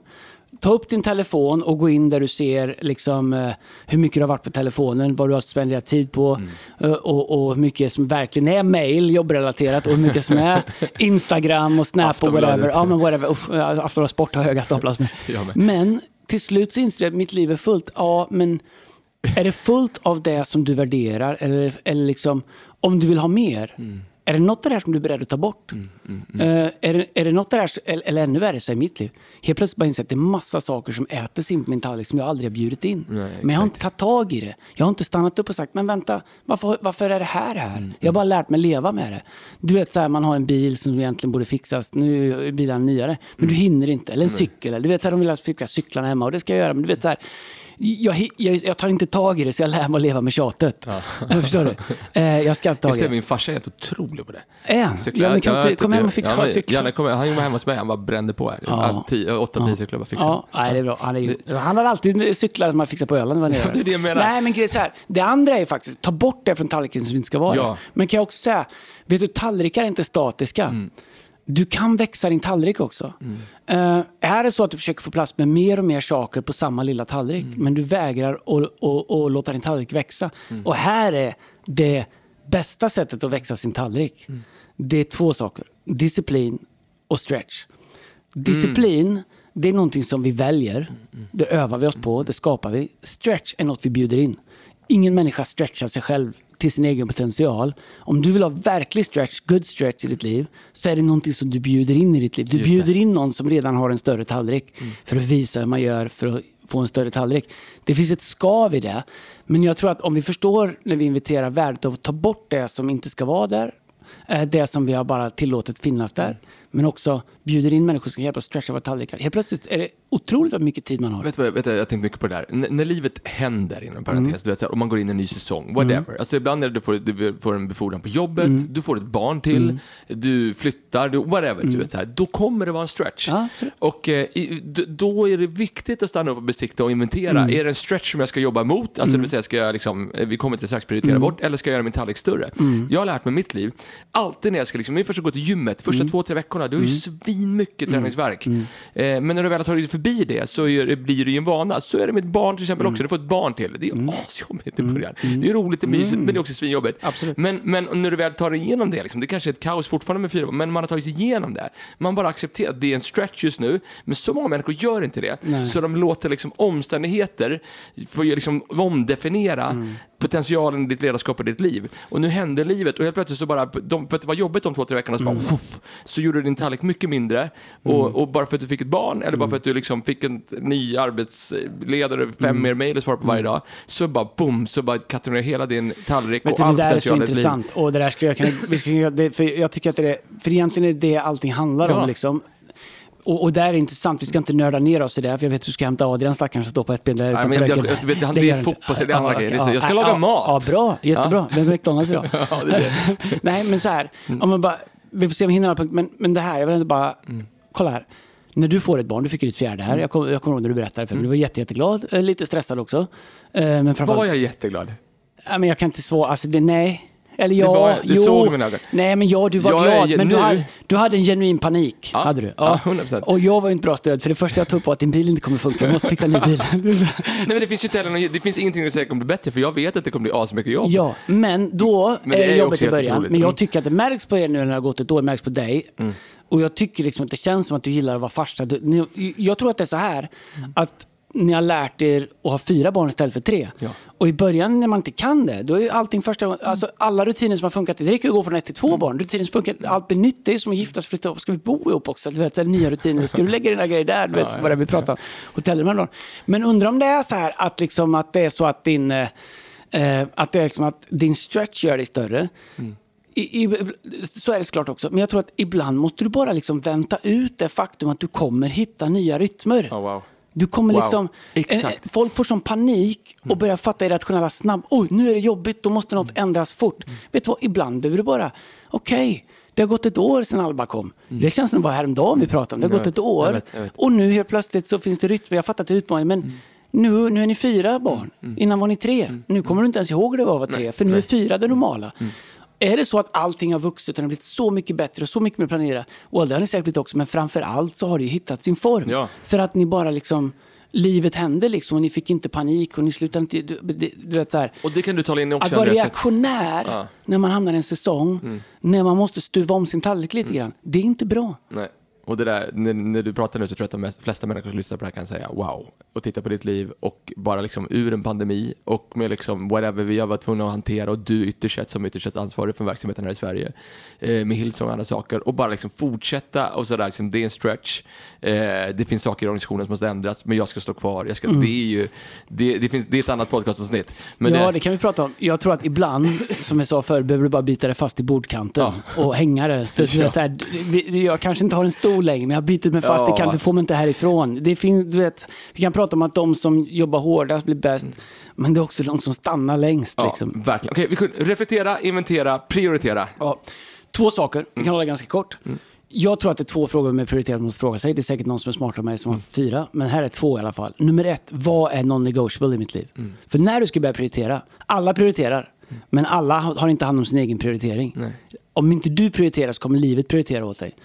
A: Ta upp din telefon och gå in där du ser liksom, eh, hur mycket du har varit på telefonen, vad du har spenderat tid på
B: Mm.
A: eh, och, och hur mycket som verkligen är mail, jobbrelaterat och hur mycket som är Instagram och Snap och whatever. Ja, men whatever. Usch, Aftonbladet Sport har höga staplar. Men till slut så inser jag att mitt liv är fullt. Ja, men är det fullt av det som du värderar? Eller, eller liksom, om du vill ha mer?
B: Mm.
A: Är det något av det här som du är beredd att ta bort? Eh, är, det, är det något av det här, eller, eller ännu värre, så i mitt liv. Helt plötsligt bara inser att det är massa saker som äter in på min tallrik som jag aldrig har bjudit in.
B: Nej,
A: men jag har inte tagit tag i det. Jag har inte stannat upp och sagt, men vänta, varför, varför är det här här?
B: Mm,
A: Jag har bara lärt mig leva med det. Du vet, så här, man har en bil som egentligen borde fixas. Nu är bilen nyare, men
B: Mm.
A: du hinner inte. Eller en cykel. Eller, du vet, så här, de vill att fixa cyklarna hemma och det ska jag göra. Men du vet, så här, jag, jag, jag tar inte tag i det, så jag lär mig att leva med tjatet. Jag förstår du? Eh, jag ska inte ta
B: Jag ser min farsa är helt otrolig på det.
A: Är han?
B: Cyklar.
A: Ja, men kan
B: Ja,
A: inte,
B: jag
A: kom hem och fixa
B: ja,
A: cyklar.
B: Kom, han var hemma hos mig, han bara brände på här.
A: Ja.
B: Ja. Åtta, tio cyklar bara fixa.
A: Ja, nej, det är bra. Han, är, han hade alltid cyklar som han fixade på Öland. var nere.
B: det är det jag menar.
A: Nej, men så här. Det andra är faktiskt, ta bort det från tallriken som inte ska vara
B: Ja.
A: där. Men kan jag också säga, vet du, tallrikar är inte statiska.
B: Mm.
A: Du kan växa din tallrik också. Eh, är det så att du försöker få plats med mer och mer saker på samma lilla tallrik,
B: Mm.
A: men du vägrar att, låta din tallrik växa.
B: Mm.
A: Och här är det bästa sättet att växa sin tallrik.
B: Mm.
A: Det är två saker. Disciplin och stretch. Disciplin, det är någonting som vi väljer. Det övar vi oss på, det skapar vi. Stretch är något vi bjuder in. Ingen människa stretchar sig själv till sin egen potential. Om du vill ha verklig stretch, good stretch i ditt liv, så är det någonting som du bjuder in i ditt liv. Du
B: Just det.
A: bjuder in någon som redan har en större tallrik för att visa hur man gör för att få en större tallrik. Det finns ett skav i det. Men jag tror att om vi förstår när vi inviterar värdet av att ta bort det som inte ska vara där, eh, det som vi har bara tillåtit finnas där, men också bjuder in människor som kan hjälpa oss stretcha våra tallrikar. Helt plötsligt är det otroligt vad mycket tid man har.
B: Vet du vad, vet du, jag tänkt mycket på det där. N- när livet händer, inom parentes,
A: Mm.
B: du vet, så här, om man går in i en ny säsong, whatever. Alltså ibland är det du får, du får en befordran på jobbet,
A: Mm.
B: du får ett barn till, du flyttar, du, whatever. Du vet, så här, då kommer det vara en stretch.
A: Mm. Ja,
B: och eh, då är det viktigt att stanna upp och besikta och inventera.
A: Mm.
B: Är det en stretch som jag ska jobba mot? Alltså det vill säga, ska jag liksom, eh, vi kommer till strax, prioritera
A: Mm.
B: bort, eller ska jag göra min tallrik större? Jag har lärt mig mitt liv, alltid när jag ska, liksom, ungefär som att gå till gymmet, första
A: Mm.
B: två, tre veckorna, du har ju svin mycket träningsvärk. Eh, men när du väl har tagit förbi det så är det, blir det ju en vana. Så är det med ett barn till exempel också. Du får ett barn till. Det är ju asjobbigt i början. Det är roligt och mysigt, men det är också svinjobbigt.
A: Absolut.
B: Men, men när du väl tar igenom det, liksom, det kanske är ett kaos fortfarande med fyra men man har tagit sig igenom det. Man bara accepterar att det är en stretch just nu, men så många människor gör inte det.
A: Nej.
B: Så de låter liksom omständigheter få liksom omdefiniera
A: Mm.
B: Potentialen i ditt ledarskap och ditt liv. Och nu händer livet och helt plötsligt så bara, de, för att det var jobbigt de två, tre veckorna, så, bara,
A: Mm.
B: fuff, så gjorde du din tallrik mycket mindre. Och, och bara för att du fick ett barn, eller bara
A: Mm.
B: för att du liksom fick en ny arbetsledare, fem
A: Mm.
B: mer mejl att svara på varje dag, så bara boom, så bara ner hela din tallrik och
A: du, det
B: all
A: där är så
B: potential i ditt liv.
A: intressant. Och det där skulle jag kunna, det, för jag tycker att det är, för egentligen är det det allting handlar
B: Ja.
A: om. Liksom. Och, och där är det intressant, vi ska inte nörda ner oss i det, för jag vet att du ska hämta Adrian stackaren som står på ett ben där
B: Nej, men jag- jag- jag vet, han- det är
A: inte.
B: fotboll, det är andra
A: Ja,
B: grejer. Det så, jag ska
A: ja,
B: laga
A: ja,
B: mat.
A: Ja, bra, jättebra. Är McDonalds idag?
B: Ja, det är det.
A: Nej, men så här, om man bara, vi får se om vi hinner alla punkter, men, men det här, jag vill ändå bara,
B: Mm.
A: kolla här. När du får ett barn, du fick ditt fjärde här, jag kommer jag kommer ihåg när du berättade för mig, du var jätte, jätteglad, eh, lite stressad också. Eh, Men
B: Var
A: framförallt,
B: jag jätteglad?
A: Ja, men jag kan inte svara, alltså det, nej. Eller ja,
B: var jag. Du
A: jo.
B: såg mina ögon.
A: Nej, men ja, du var
B: Jag är
A: glad.
B: ju-
A: Men du
B: nu-
A: hade, du hade en genuin panik.
B: Ja.
A: Hade du?
B: Ja, 100%.
A: Och jag var ju inte bra stöd, för det första jag tog upp var att din bil inte kommer funka. Du måste fixa en ny bil.
B: Nej, men det finns ju inte heller någon, det finns ingenting att säga kommer bli bättre, för jag vet att det kommer bli asmycket jobb.
A: Ja, men då
B: Men det
A: är det
B: är
A: jobbigt i början.
B: jätteroligt.
A: Men jag
B: Mm.
A: tycker att det märks på er nu när det har gått ett år, det märks på dig.
B: Mm.
A: Och jag tycker liksom att det känns som att du gillar att vara farsa. Du, jag tror att det är så här, att ni har lärt er att ha fyra barn istället för tre.
B: Ja.
A: Och i början när man inte kan det, då är allting första gången, alltså alla rutiner som har funkat, det räcker att gå från ett till två barn. Rutiner som funkar, allt blir nytt, det är som att gifta sig, flytta ihop, ska vi bo ihop också? Du vet, nya rutiner, ska du lägga dina grejer där? Du vet
B: Ja,
A: vad det vi pratar om. Hotellrum. Men undrar om det är så här att, liksom, att det är så att din, eh, att det är liksom att din stretch gör dig större.
B: Mm.
A: I, i, så är det såklart också. Men jag tror att ibland måste du bara liksom vänta ut det faktum att du kommer hitta nya rytmer.
B: Oh, wow.
A: Du kommer
B: Wow.
A: liksom...
B: Exakt.
A: eh, Folk får sån panik och börjar fatta irrationella snabb. Oj, nu är det jobbigt, då måste något ändras fort. Vet du vad, ibland behöver du bara... Okej, det har gått ett år sedan Alba kom. Det känns som det var häromdagen vi pratade om. Det har gått ett år.
B: jag vet, jag vet.
A: Och nu helt plötsligt så finns det rytmer. Jag fattar att det är utmaning, men nu, nu är ni fyra barn. Innan var ni tre. Nu kommer du inte ens ihåg hur det var att vara tre, för nu är fyra det normala. Är det så att allting har vuxit och har blivit så mycket bättre och så mycket mer planerat? Och det har ni säkert blivit också, men framför allt så har det hittat sin form.
B: Ja.
A: För att ni bara liksom, livet hände liksom och ni fick inte panik och ni slutade inte, du, du, du vet så här.
B: Och det kan du tala in också.
A: Att vara reaktionär
B: Ja. Mm.
A: när man hamnar i en säsong, när man måste stuva om sin tallrik lite grann, det är inte bra.
B: Nej. Och det där, när, när du pratar nu så tror jag att de mest, flesta människor som lyssnar på det här kan säga wow. Och titta på ditt liv och bara liksom ur en pandemi och med liksom whatever vi har varit tvungna att hantera och du ytterst sett som ytterst ansvarig för verksamheten här i Sverige eh, med Hillsong och andra saker och bara liksom fortsätta och sådär, liksom, det är en stretch. Eh, det finns saker i organisationen som måste ändras men jag ska stå kvar. Jag ska, Det är ju, det, det, finns, det är ett annat podcastavsnitt. Men
A: ja,
B: det,
A: det kan vi prata om. Jag tror att ibland, som jag sa förr, behöver du bara bita dig fast i bordkanten och hänga där. Vi- jag kanske inte har en längre, men jag har bitit mig fast
B: Ja.
A: i kanten, får mig inte härifrån. Det finns, du vet, vi kan prata om att de som jobbar hårdast blir bäst, men det är också de som stannar längst.
B: ja,
A: Liksom.
B: verkligen. Okej, vi kunde reflektera, inventera, prioritera.
A: Ja. Två saker, vi kan hålla ganska kort.
B: Mm.
A: Jag tror att det är två frågor med prioritet måste fråga sig. Det är säkert någon som är smartare än mig som har
B: Mm.
A: fyra. Men här är två i alla fall. Nummer ett, vad är non-negotiable i mitt liv?
B: Mm.
A: För när du ska börja prioritera, alla prioriterar. Men alla har har inte hand om sin egen prioritering.
B: Nej.
A: Om inte du prioriterar så kommer livet prioritera åt dig.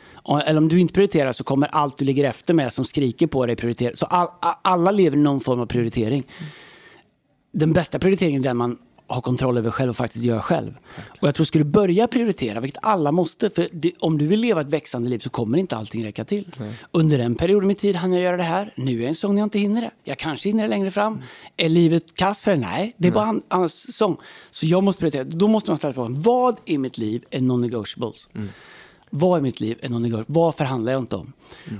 A: Eller om du inte prioriterar så kommer allt du ligger efter med som skriker på dig prioritera. Så all, alla lever i någon form av prioritering. Den bästa prioriteringen är den man har kontroll över själv och faktiskt gör själv. Och jag tror skulle du börja prioritera, vilket alla måste, för det, om du vill leva ett växande liv så kommer inte allting räcka till. Under en period i min tid hann jag göra det här, nu är jag en sång när jag inte hinner det. Jag kanske hinner det längre fram. Är livet kass för det? Nej, det är bara en annan sång. Så jag måste prioritera. Då måste man ställa frågan, vad i mitt liv är non-negotiables? Vad i mitt liv är non-negotiable? Vad förhandlar jag inte om?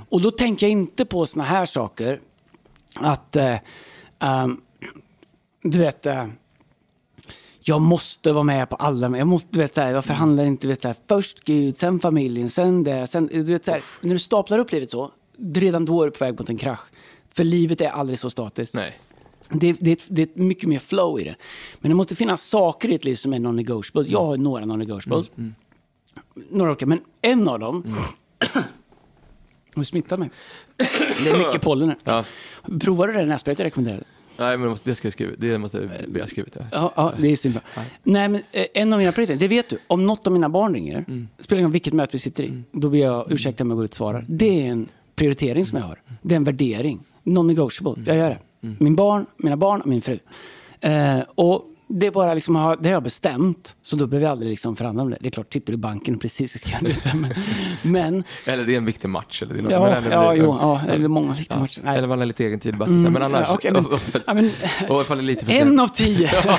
A: Och då tänker jag inte på såna här saker, att eh, ehm, du vet, eh, jag måste vara med på alla. Jag, måste, du vet, så här, jag förhandlar inte, vet, så här, först Gud, sen familjen, sen det. Sen, du vet, så här, när du staplar upp livet så, redan då är du på väg mot en krasch. För livet är aldrig så statiskt.
B: Nej.
A: Det, det, det är mycket mer flow i det. Men det måste finnas saker i ett liv som är non-negotiables. Jag har några non-negotiables. Några olika, men en av dem... Du smittar mig. Det är mycket pollen här.
B: Ja.
A: Provar du det nässprayet jag rekommenderade?
B: Nej, men det måste, det ska jag skriva. Det måste vi ha skrivit. Ja.
A: Ja, ja det är svinbra. Nej, men eh, en av mina prioriteringar, det vet du. Om något av mina barn ringer, spelar ingen vilket möte vi sitter i, då ber jag ursäkta om jag går ut och svarar. Det är en prioritering som jag har. Det är en värdering. Non-negotiable. Jag gör det. Min barn, mina barn och min fru. Eh, och det är bara liksom, det har jag bestämt, så då behöver jag aldrig liksom förhandla om det. Det är klart, sitter du i banken precis så ska jag veta. Men, men
B: Eller det är en viktig match. Eller det är något,
A: ja,
B: eller,
A: ja, jo, ja, eller många viktiga matcher. Nej.
B: Eller man har lite egen tid. Bara, mm, men annars...
A: ja, okej, men-
B: och, så-
A: ja, men-
B: och ifall det är lite för
A: En av tio. Nej,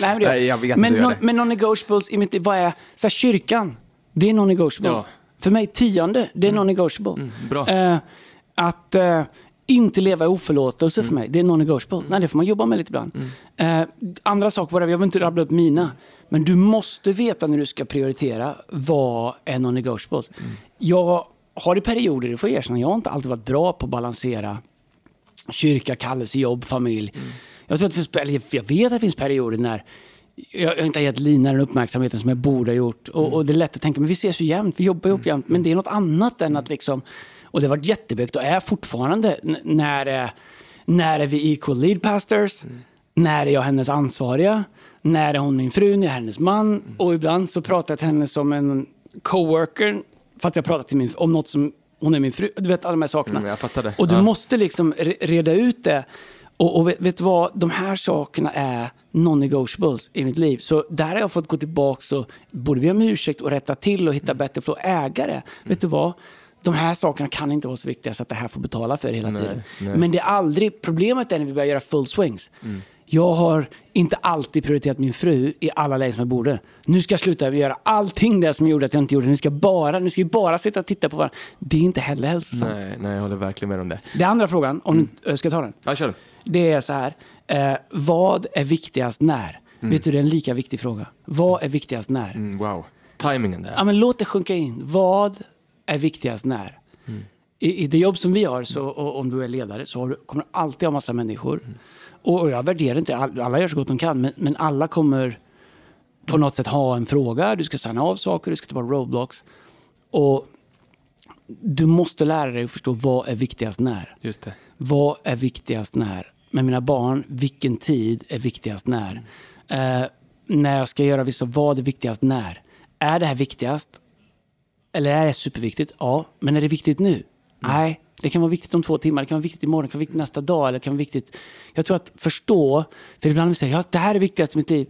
A: men, det,
B: Nej, jag vet
A: men,
B: du det.
A: men non-negotiables, i mitt, vad är, så här, kyrkan, det är non-negotiable.
B: Ja.
A: För mig, tionde, det är non-negotiable.
B: bra.
A: Eh, att eh, inte leva i oförlåtelse för mig, det är non-negotiable. Nej, det får man jobba med lite ibland. Eh, andra saker, whatever, jag behöver inte rabbla upp mina. Men du måste veta när du ska prioritera vad är non-negotiables. Jag har i perioder, det får jag erkänna, jag har inte alltid varit bra på att balansera kyrka, kallelse, jobb, familj. Jag, tror att det finns, jag vet att det finns perioder när jag, inte har gett Lina den uppmärksamheten som jag borde ha gjort. Och, och det är lätt att tänka, men vi ses ju jämt, vi jobbar ihop jämt. Men det är något annat än att liksom... Och det har varit jättebögt och är fortfarande när, är- när är vi equal lead pastors? När är jag hennes ansvariga? När är hon min fru? När är hennes man? Och ibland så pratar jag till henne som en coworker. Fast jag pratar till min, om något som hon är min fru. Du vet alla de här sakerna.
B: Mm.
A: Och du
B: Ja.
A: måste liksom re- reda ut det. Och, och vet, vet du vad? De här sakerna är non-negotiables i mitt liv. Så där har jag fått gå tillbaka och både be om ursäkt och rätta till och hitta bättre flow. Ägare, vet du vad? De här sakerna kan inte vara så viktiga så att det här får betala för hela tiden.
B: nej.
A: Men det är aldrig, problemet är när vi börjar göra full swings. Jag har inte alltid prioriterat min fru i alla lägen som jag borde. Nu ska jag sluta göra allting det som gjorde att jag inte gjorde det. Nu ska, jag bara, nu ska vi bara sitta och titta på varandra. Det är inte heller hälsosamt.
B: Nej, nej, jag håller verkligen med om det.
A: Det andra frågan, om du ska jag ta den.
B: Ja, kör.
A: Det är så här. Eh, vad är viktigast när? Vet du, det är en lika viktig fråga. Vad är viktigast när?
B: Mm, wow. Timingen där.
A: Ja, men låt det sjunka in. Vad är viktigast när? I, I det jobb som vi har, så, och om du är ledare, så du, kommer du alltid ha massa människor. Och, och jag värderar inte, all- alla gör så gott de kan, men, men alla kommer på något sätt ha en fråga. Du ska signa av saker, du ska ta bort roadblocks. Och du måste lära dig att förstå vad är viktigast när.
B: Just det.
A: Vad är viktigast när? Med mina barn, vilken tid är viktigast när? Eh, när jag ska göra vissa, vad är viktigast när? Är det här viktigast? Eller är det superviktigt? Ja, men är det viktigt nu? Nej, det kan vara viktigt om två timmar, det kan vara viktigt imorgon, det kan vara viktigt nästa dag. Eller kan vara viktigt... Jag tror att förstå, för ibland säger jag att det här är viktigast i mitt liv.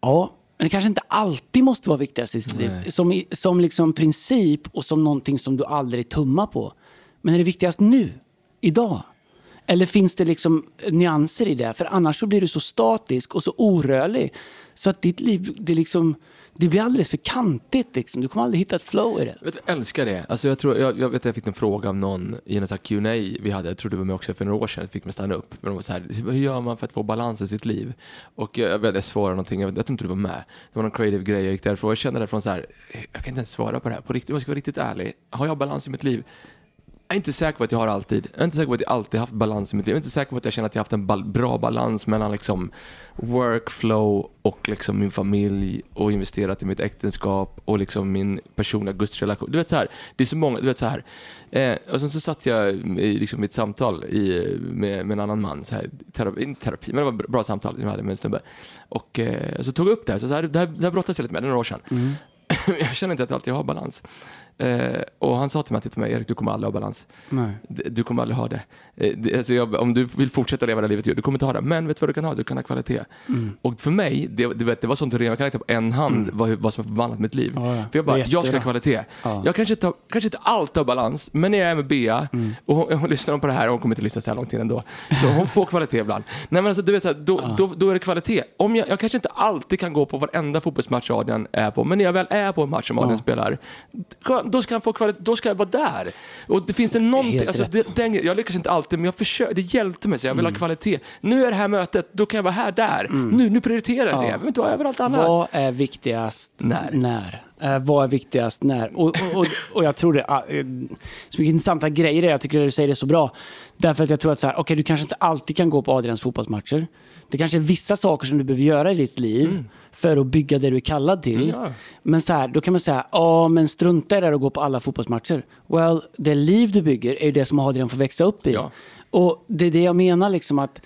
A: Ja, men det kanske inte alltid måste vara viktigast i sitt liv. Som, som liksom princip och som någonting som du aldrig tummar på. Men är det viktigast nu? Idag? Eller finns det liksom nyanser i det? För annars så blir du så statisk och så orörlig. Så att ditt liv, det, liksom, det blir alldeles för kantigt. Liksom. Du kommer aldrig hitta ett flow i det.
B: Vet, jag älskar det. Alltså jag, tror, jag, jag vet jag fick en fråga av någon i en Q&A vi hade, jag tror du var med också för några år sedan, jag fick mig stanna upp. Men de var så här, hur gör man för att få balans i sitt liv? Och jag, jag jag svarade någonting, jag, jag tror inte du var med. Det var någon creative grej, jag gick därifrån, jag kände därifrån så här, jag kan inte ens svara på det här, på riktigt, om jag ska vara riktigt ärlig. Har jag balans i mitt liv? Jag är inte säker på att jag har alltid. Jag är inte säker på att jag alltid haft balans i mitt liv. Jag är inte säker på att jag känner att jag haft en bal- bra balans mellan liksom workflow och liksom min familj och investerat i mitt äktenskap och liksom min personliga gudsrelation. Du vet så här, det är så många, du vet så här. Eh, och sen så satt jag i liksom ett samtal i, med, med en annan man, så här, terapi, inte terapi, men det var ett bra samtal jag hade med en snubbe. Och eh, så tog jag upp det här, så, så här det här, det här brottades jag lite med, det är några år sedan. jag känner inte att jag alltid har balans. Eh, och han sa till mig, till mig, Erik du kommer aldrig ha balans.
A: Nej.
B: Du kommer aldrig ha det. Eh, det alltså jag, om du vill fortsätta leva det livet du kommer inte ha det. Men vet du vad du kan ha? Du kan ha kvalitet.
A: Mm.
B: Och för mig, det, du vet, det var sånt rent, jag kan räkna på en hand vad, vad som har förvandlat mitt liv.
A: Ja, ja.
B: För jag bara, jag ska ha kvalitet.
A: Ja.
B: Jag kanske inte, kanske inte alltid har balans, men när jag är med Bea
A: Mm.
B: och hon, hon lyssnar på det här, och hon kommer inte lyssna så här långt till ändå. Så hon får kvalitet ibland. Nej men alltså du vet, så här, då, då, då är det kvalitet. Om jag, jag kanske inte alltid kan gå på varenda fotbollsmatch Adrian är på, men när jag väl är på en match som Adrian
A: Ja.
B: Då ska han få kvalitet, då ska jag vara där. Och det finns det någonting, alltså, det, den, jag lyckas inte alltid, men jag försöker, det hjälpte mig, så jag vill
A: Mm.
B: ha kvalitet. Nu är det här mötet, då kan jag vara här, där. Nu, nu prioriterar jag det.
A: Ja.
B: Jag vill inte vara överallt annat.
A: Vad är viktigast
B: När?
A: när? Eh, vad är viktigast när? Och, och, och, och jag tror det är eh, så mycket intressanta grejer det. Jag tycker att du säger det så bra. Därför att jag tror att så här, okay, du kanske inte alltid kan gå på Adrians fotbollsmatcher. Det kanske är vissa saker som du behöver göra i ditt liv för att bygga det du är kallad till.
B: Mm. Ja.
A: Men så här, då kan man säga, ja men strunta i det och gå på alla fotbollsmatcher. Well, det liv du bygger är ju det som Adrian får växa upp i.
B: Ja.
A: Och det är det jag menar liksom att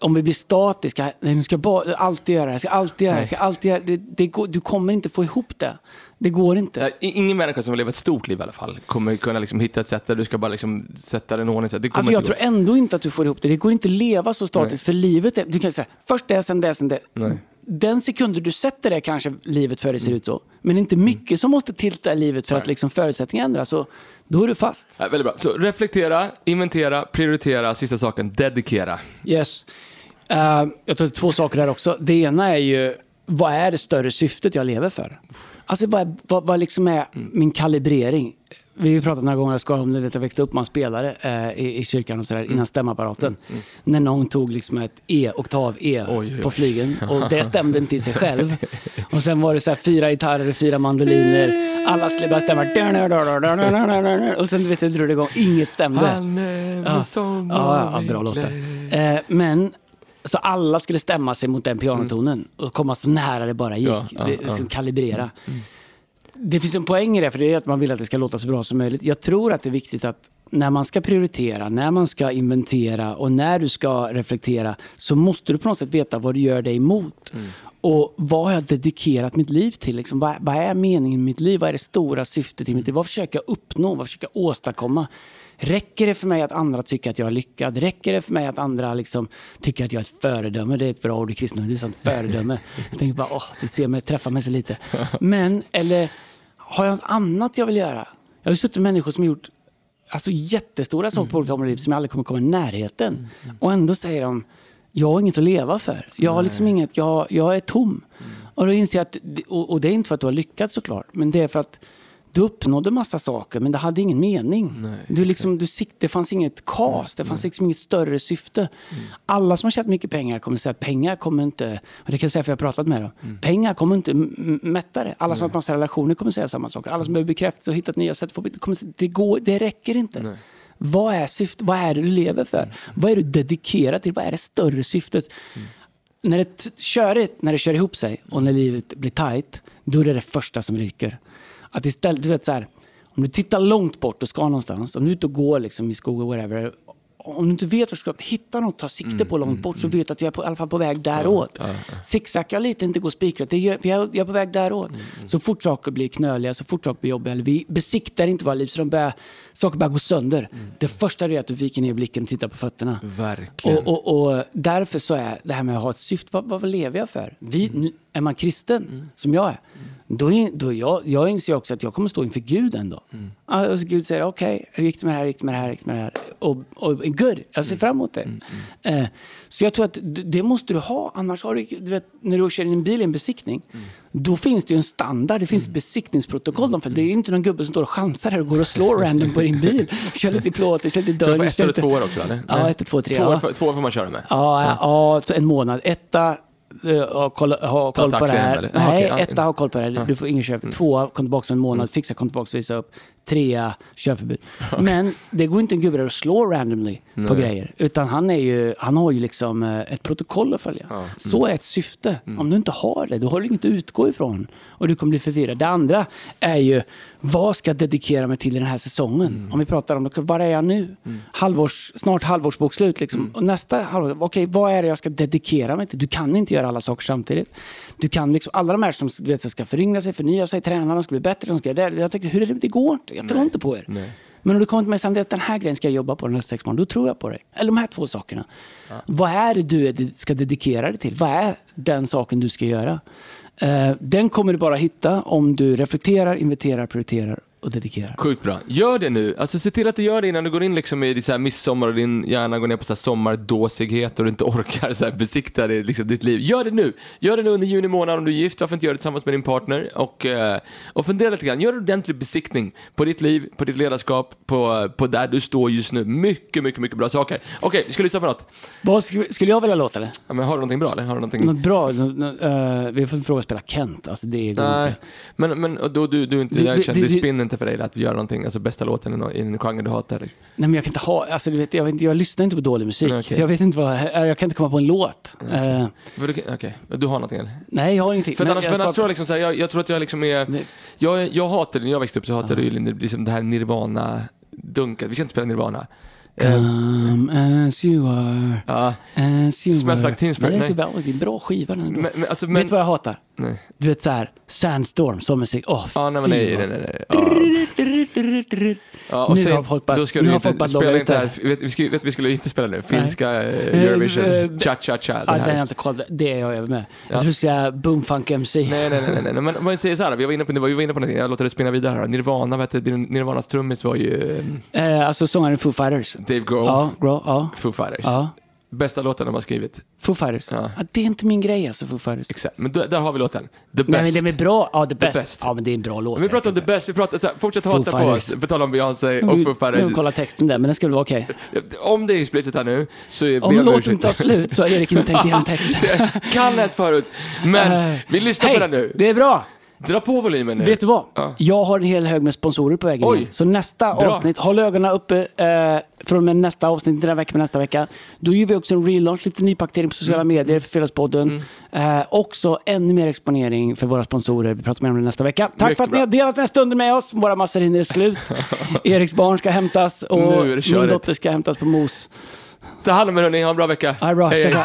A: om vi blir statiska, nej, nu ska jag alltid göra det, ska alltid göra det, ska alltid göra det, det går, du kommer inte få ihop det. Det går inte.
B: Ingen människa som lever ett stort liv i alla fall kommer kunna liksom hitta ett sätt där du ska bara liksom sätta den ordning. Det
A: Alltså jag tror ändå inte att du får ihop det. Det går inte att leva så statiskt, för livet är, du kan säga först det, sen det, sen det.
B: Nej.
A: Den sekunden du sätter det kanske livet för dig ser ut så. Men inte mycket som måste tillta i livet för att liksom förutsättningarna ändras. Så då är du fast.
B: Ja, väldigt bra. Så reflektera, inventera, prioritera, sista saken, dedikera.
A: Yes. Eh, jag tror är två saker där också. Det ena är ju, vad är det större syftet jag lever för? Alltså vad, vad, vad liksom är min kalibrering? Vi har pratat några gånger jag ska om det, vet, jag växte upp man spelare eh, i, i kyrkan och sådär innan stämapparaten. När någon tog liksom ett E, oktav E
B: Oj, oj, oj.
A: på flygen och det stämde inte i sig själv. Och sen var det så här fyra gitarrer, fyra mandoliner. Alla skulle bara stämma. Och sen vet du, drog det igång. Inget stämde.
B: Han
A: Ja.
B: som
A: Ja, ja, bra låtar. Eh, men, så alla skulle stämma sig mot den pianotonen och komma så nära det bara gick.
B: Ja, ja,
A: det, liksom kalibrera. Det finns en poäng i det, för det är att man vill att det ska låta så bra som möjligt. Jag tror att det är viktigt att när man ska prioritera, när man ska inventera och när du ska reflektera så måste du på något sätt veta vad du gör dig emot. Och vad har jag dedikerat mitt liv till? Liksom, vad, vad är meningen med mitt liv? Vad är det stora syftet i mitt liv? Vad försöker jag uppnå? Vad försöker jag åstadkomma? Räcker det för mig att andra tycker att jag är lyckad? Räcker det för mig att andra liksom tycker att jag är ett föredöme? Det är ett bra ord i kristendomen. Det är sånt föredöme. Jag tänker bara, åh, du ser mig, träffar mig så lite. Men, eller har jag något annat jag vill göra? Jag har suttit med människor som har gjort alltså, jättestora saker på olika områden som jag aldrig kommer komma i närheten. Och ändå säger de, jag har inget att leva för. Jag har liksom inget, jag, jag är tom. Och då inser jag att, och, och det är inte för att du har lyckats såklart, men det är för att du uppnådde massa saker, men det hade ingen mening. du liksom, du sikt, det fanns inget kas, det fanns liksom inget större syfte. Alla som har tjänat mycket pengar kommer säga att pengar kommer inte, och det kan jag säga för jag har pratat med dem, pengar kommer inte mätta det. Alla som har haft massa relationer kommer säga samma saker. Alla som behöver bekräftelse och hittat nya sätt att få kommer säga, det, går, det räcker inte. Vad är syftet? Vad är det du lever för? Vad är du dedikerad till? Vad är det större syftet? När det körigt, när det kör ihop sig och när livet blir tight, då är det det första som ryker. Att istället, du vet så här, om du tittar långt bort och ska någonstans, om du är ute och går liksom i skogen whatever, om du inte vet vad du ska, hitta något att ta sikte på långt bort så vet du att jag är på, i alla fall på väg däråt. Ja, ja, Zigzacka lite, inte gå spikrätt. Jag, jag är på väg däråt. Så fort saker blir knöliga, så fort saker blir jobbiga, eller vi besiktar inte våra liv så de börjar, saker börjar gå sönder. Det första är att du viker ner blicken och tittar på fötterna.
B: Verkligen.
A: Och, och, och därför så är det här med att ha ett syfte, vad, vad lever jag för? Vi, nu, är man kristen, som jag är, då, då jag, jag inser också att jag kommer stå inför Gud en dag. Mm. Alltså Gud säger okej, okay, hur gick det med det här, gick det med det här, gick det med det här? Och, och good, jag ser fram emot det. Mm. Mm. Eh, så jag tror att det måste du ha, annars har du, du vet, när du kör in en bil i en besiktning, mm. då finns det ju en standard, det finns ett mm. besiktningsprotokoll. De det är inte någon gubbe som står och chansar här och går och slår random på din bil. Kör lite plåt, kör lite dörr. Du
B: får ett eller två år också eller?
A: Ja, ett, två, tre.
B: Två, ja. två får man köra med?
A: Ja, ja. ja en månad. Etta, ha koll, ha koll på det här. Eller? Nej, okay, etta, ha koll på det här. Du får ingen köp. Mm. Tvåa, kom tillbaka om en månad, mm. fixa, kom tillbaka och visa upp trea, körförbud. Men det går inte en gubbe där och slår randomly Nej. på grejer. Utan han, är ju, han har ju liksom eh, ett protokoll att följa. Ja. Mm. Så är ett syfte. Mm. Om du inte har det, då har du inget att utgå ifrån. Och du kommer bli förvirrad. Det andra är ju, vad ska jag dedikera mig till den här säsongen? Mm. Om vi pratar om, var är jag nu? Mm. Halvårs, snart halvårsbokslut. Liksom. Mm. Och nästa halvår, okej, okay, vad är det jag ska dedikera mig till? Du kan inte göra alla saker samtidigt. Du kan liksom, alla de här som du vet, ska föryngra sig, förnya sig, träna, de ska bli bättre, de ska. Jag tänkte, hur är det? Det går inte. Jag tror Nej. inte på er. Nej. Men om du kommer till mig och säger att den här grejen ska jag jobba på de nästa sex månader, då tror jag på dig. Eller de här två sakerna. Ja. Vad är det du ska dedikera dig till? Vad är den saken du ska göra? Uh, den kommer du bara hitta om du reflekterar, inviterar, prioriterar och dedikera.
B: Sjukt bra. Gör det nu. Alltså se till att du gör det innan du går in liksom i så här midsommar och din hjärna går ner på så här sommardåsighet och du inte orkar så här besikta det, liksom, ditt liv. Gör det nu. Gör det nu under juni månad om du är gift. Varför inte göra det tillsammans med din partner? Och, eh, och fundera lite grann. Gör en ordentlig besiktning på ditt liv, på ditt ledarskap, på, på där du står just nu. Mycket, mycket, mycket bra saker. Okej, okay, vi ska lyssna på något.
A: Vad skulle jag vilja låta eller?
B: Ja, men har du någonting bra eller? Har du någonting...
A: Något bra? Uh, vi får fråga att spela Kent. Alltså, det går Nej, inte.
B: Men, men då, du, du inte, jag känner, det, det spinner inte för dig att göra någonting, alltså bästa låten i en genre du hatar? Nej
A: men jag kan inte ha, alltså du vet, jag, vet, jag lyssnar inte på dålig musik. Nej, okay. Jag vet inte vad, jag kan inte komma på en låt.
B: Okej, okay. uh, okay. du har någonting eller?
A: Nej jag har ingenting.
B: För men, annars, jag, men annars tror jag, liksom, så här, jag, jag, tror att jag liksom är, jag, jag hatade, när jag växte upp så hatade jag uh. liksom det här Nirvana-dunket. Vi ska inte spela Nirvana.
A: Come as you are,
B: ja.
A: as you
B: Smells
A: were.
B: like Teen Spirit.
A: Bra, det är en bra skiva den
B: men, men, alltså,
A: Vet du vad jag hatar? Nej. Du vet såhär, Sandstorm, sån musik. Åh, oh,
B: ja, nej, nej, nej, nej, nej. Ja. och nu sen, har folk bara, då ska du inte spela inte här, vet, vi, skulle, vet, vi skulle inte spela nu, finska uh, Eurovision, uh, Cha Cha Cha.
A: Den här. Inte koll, det är jag över med. Jag tror du ska säga Boomfunk MC.
B: Nej, nej, nej, nej, men om man säger så här, vi var inne på, vi var inne på någonting, jag låter det spinna vidare här. Nirvana, vet du, Nirvanas trummis var ju...
A: Eh, alltså sångaren Foo Fighters.
B: Dave Grohl.
A: Ja, Grohl, ja.
B: Foo Fighters. Ja. Bästa låten de har skrivit.
A: Foo Fighters? Ja. ja. det är inte min grej alltså, Foo Fighters.
B: Exakt, men där, där har vi låten. The Best.
A: Nej, men den är bra. Ja, The. The best. Ja, men det är en bra låt.
B: Men vi pratar om The Best, vi pratar, så här, fortsätt hata på oss, på tal om Beyoncé och Foo Fighters.
A: Nu kolla texten där, men den skulle vara okej. Okay.
B: Om det är explicit här nu, så är
A: Om låten tar slut så har Erik inte tänkt igenom texten.
B: kan lätt förut, men uh, vi lyssnar
A: hey,
B: på den nu.
A: det är bra.
B: Dra på volymen nu.
A: Vet du vad? Ja. Jag har en hel hög med sponsorer på vägen Oj. Så nästa Bra. avsnitt, håll ögonen uppe eh, från med nästa avsnitt den här veckan med nästa vecka. Då gör vi också en relaunch, lite nypaktering på sociala mm. medier för Fredagspodden. Mm. Eh, också ännu mer exponering för våra sponsorer. Vi pratar mer om det nästa vecka. Tack Mycket för att bra. ni har delat den här stunden med oss. Våra massor hinner är slut. Eriks barn ska hämtas och min dotter ska hämtas på mos.
B: Ta hand om er hörni, ha en bra vecka.
A: Ja, bra. Hej, hej.